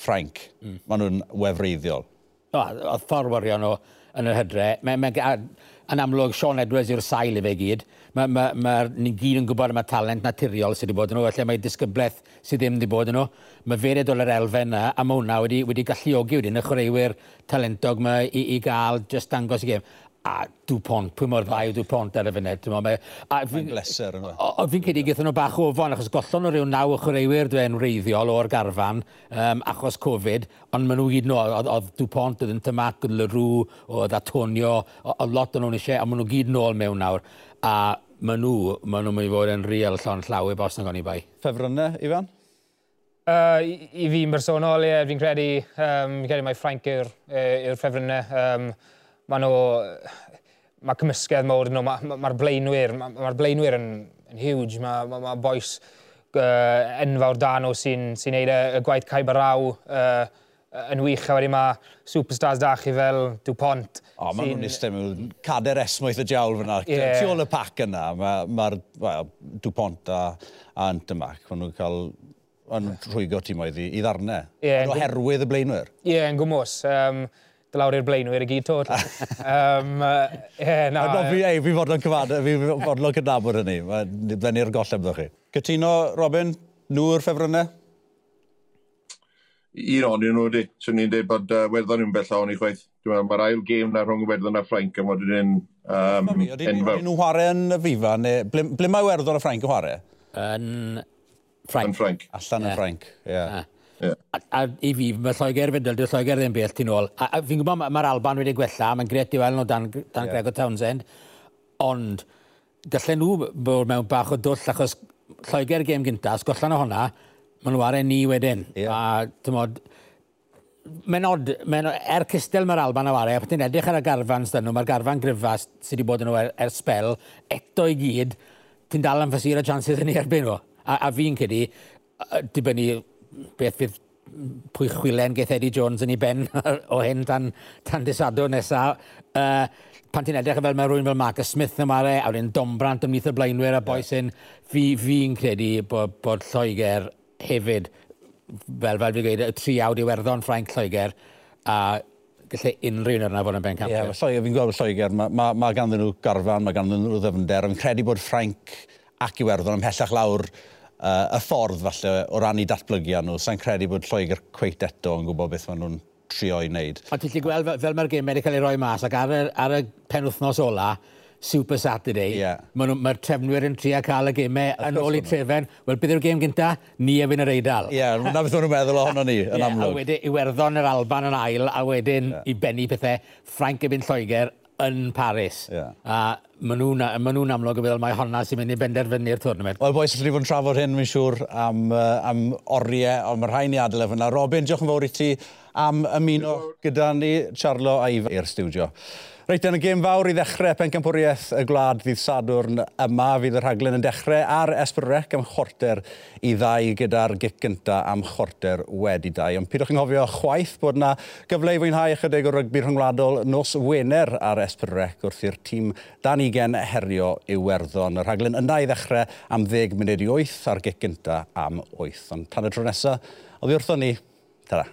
Ffrainc. Mm. Maen nhw'n wefreiddiol. No, oedd ffordd wario nhw yn yr hydre. Mae'n amlwg Sean Edwards yw'r sail i fe gyd mae, ma, ma, ma ni'n gyd yn gwybod am y talent naturiol sydd wedi bod yn nhw, felly mae disgybleth sydd ddim wedi bod yn nhw. Mae fered o'r elfen yna, a mae hwnna wedi, wedi galluogi wedyn y chwaraewyr talentog yma i, i gael just dangos i gem. A Dupont, pwy mor ddau yw Dupont ar y funud. Mae'n bleser yn O, fi'n cedi gyda nhw bach o ofon, achos gollon nhw rhyw naw o chwaraewyr dwi'n reiddiol o'r garfan um, achos Covid, ond maen nhw gyd nhw, oedd Dupont, oedd yn Tymac, oedd Leroux, oedd Atonio, oedd lot o'n nhw'n eisiau, a maen nhw gyd nôl mewn nawr a maen nhw, maen nhw'n mynd i fod yn real llon llaw i bos na goni bai. Ffefrynnau, Ifan? Uh, I, i fi'n bersonol, ie, yeah, fi'n credu, um, fi'n credu mai Ffrainc yw'r yw ffefrynnau. Um, mae nhw, mae cymysgedd mawr nhw, mae'r ma, ma blaenwyr, mae'r ma, ma blaenwyr yn, yn huge, mae ma, ma boes uh, enfawr dan nhw sy'n sy neud y, y gwaith caib a raw, uh, yn wych, a wedyn mae superstars da chi fel Dupont. O, oh, maen nhw'n eistedd mewn cader esmwyth y diawl fyna. Yeah. Tu ôl y pac yna, mae'r ma, well, Dupont a, a Antamac, maen nhw'n cael yn rhwygo tîm oedd i, i ddarnau. Yeah, Oherwydd y blaenwyr. Ie, yeah, yn gwmwys. Um, Dy lawr i'r blaenwyr i gyd to. um, yeah, na, no, fi, ei, fi fodlon cyfad, fi fodlon cydnabod hynny. Fe ni'r golleb ddech chi. Cytuno, Robin, nhw'r ffefrynnau? un o'n nhw di. Swn i'n dweud bod uh, werddon nhw'n bell o'n i chwaith. Dwi'n meddwl, mae'r ail gêm na rhwng werddon a Ffrainc yn fod yn um, enfawr. Oedden nhw'n chwarae yn y fifa? Neu, ble, ble mae werddon a Ffrainc yn chwarae? Yn Ffrainc. Yn Ffrainc. Allan yn Ffrainc, ie. Yeah. Yeah. A, a, i fi, mae Lloegr Fyndel, dwi'n Lloegr ddim beth ti'n ôl. A, a fi'n gwybod mae'r Alban wedi gwella, mae'n gret i weld nhw dan, dan yeah. Gregor Townsend, ond gallen nhw bod mewn bach o dwll achos Lloegr gêm gyntaf, sgollan o hwnna, maen nhw ar ni wedyn. Yeah. A, tymod, menod, mae'n er cystel mae'r Alban a ware, a ti'n edrych ar y garfan sydd nhw, mae'r garfan gryfas sydd wedi bod yn nhw er, er spel, eto i gyd, ti'n dal am ffasir y chances yn ei erbyn nhw. A, a fi'n cedi, dibynnu beth fydd pwy chwilen geith Eddie Jones yn ei ben o hyn tan, tan disadwn nesaf. Uh, pan ti'n edrych fel mae rhywun fel Marcus Smith yma re, a wedyn dombrant ymlaeth y blaenwyr a boes hyn, fi, fi'n credu bod, bod Lloegr hefyd, fel, fel fi'n gweud, y tri awd i werddon Ffrainc Lloegr, a gallai unrhyw un arna fod yn ben bencampio. Ie, yeah, fi'n gweld Lloegr, mae ma, ma ganddyn nhw garfan, mae ganddyn nhw ddyfnder, fi'n credu bod Ffrainc ac i werddon ymhellach lawr uh, y ffordd falle o ran i datblygiad nhw. Sa'n credu bod Lloegr cweit eto yn gwybod beth maen nhw'n trio i wneud. Ond ti'n gweld fel, fel mae'r gym wedi cael ei roi mas ac ar y, ar y penwthnos ola, Super Saturday, yeah. mae'r ma trefnwyr yn trio cael y gymau yn ôl i trefen. Wel, bydd yw'r gêm gynta, ni efo'n yr eidal. Ie, yeah, na beth o'n meddwl ohono ni, yn yeah, amlwg. A wedyn, Iwerddon yr Alban yn ail, a wedyn yeah. i bennu pethau, Frank Ebyn Lloegr yn Paris. Yeah. A maen nhw'n ma nhw amlwg yn meddwl mae honna sy'n mynd i benderfynu'r tournament. Wel, boes, allwn ni fod yn trafod hyn, mi'n siŵr, am, uh, am oriau, ond mae'r rhain i adael efo yna. Robin, diolch yn fawr i ti am ymuno gyda ni, Charlo a Ifa, i'r studio. Reit, yn y gêm fawr i ddechrau pencampwriaeth y gwlad ddydd Sadwrn yma, fydd y rhaglen yn dechrau ar Esbrec am chorter i ddau gyda'r gic gynta am chorter wedi dau. Ond pidwch yn hofio chwaith bod yna gyfle i fwynhau ychydig o rygbi rhyngwladol nos Wener ar Esbrec wrth i'r tîm dan ugen herio Iwerddon. Y rhaglen yna i ddechrau am 10 munud i 8 a'r gic gynta am 8. Ond tan y tro nesaf, oedd i wrthon ni. Tara.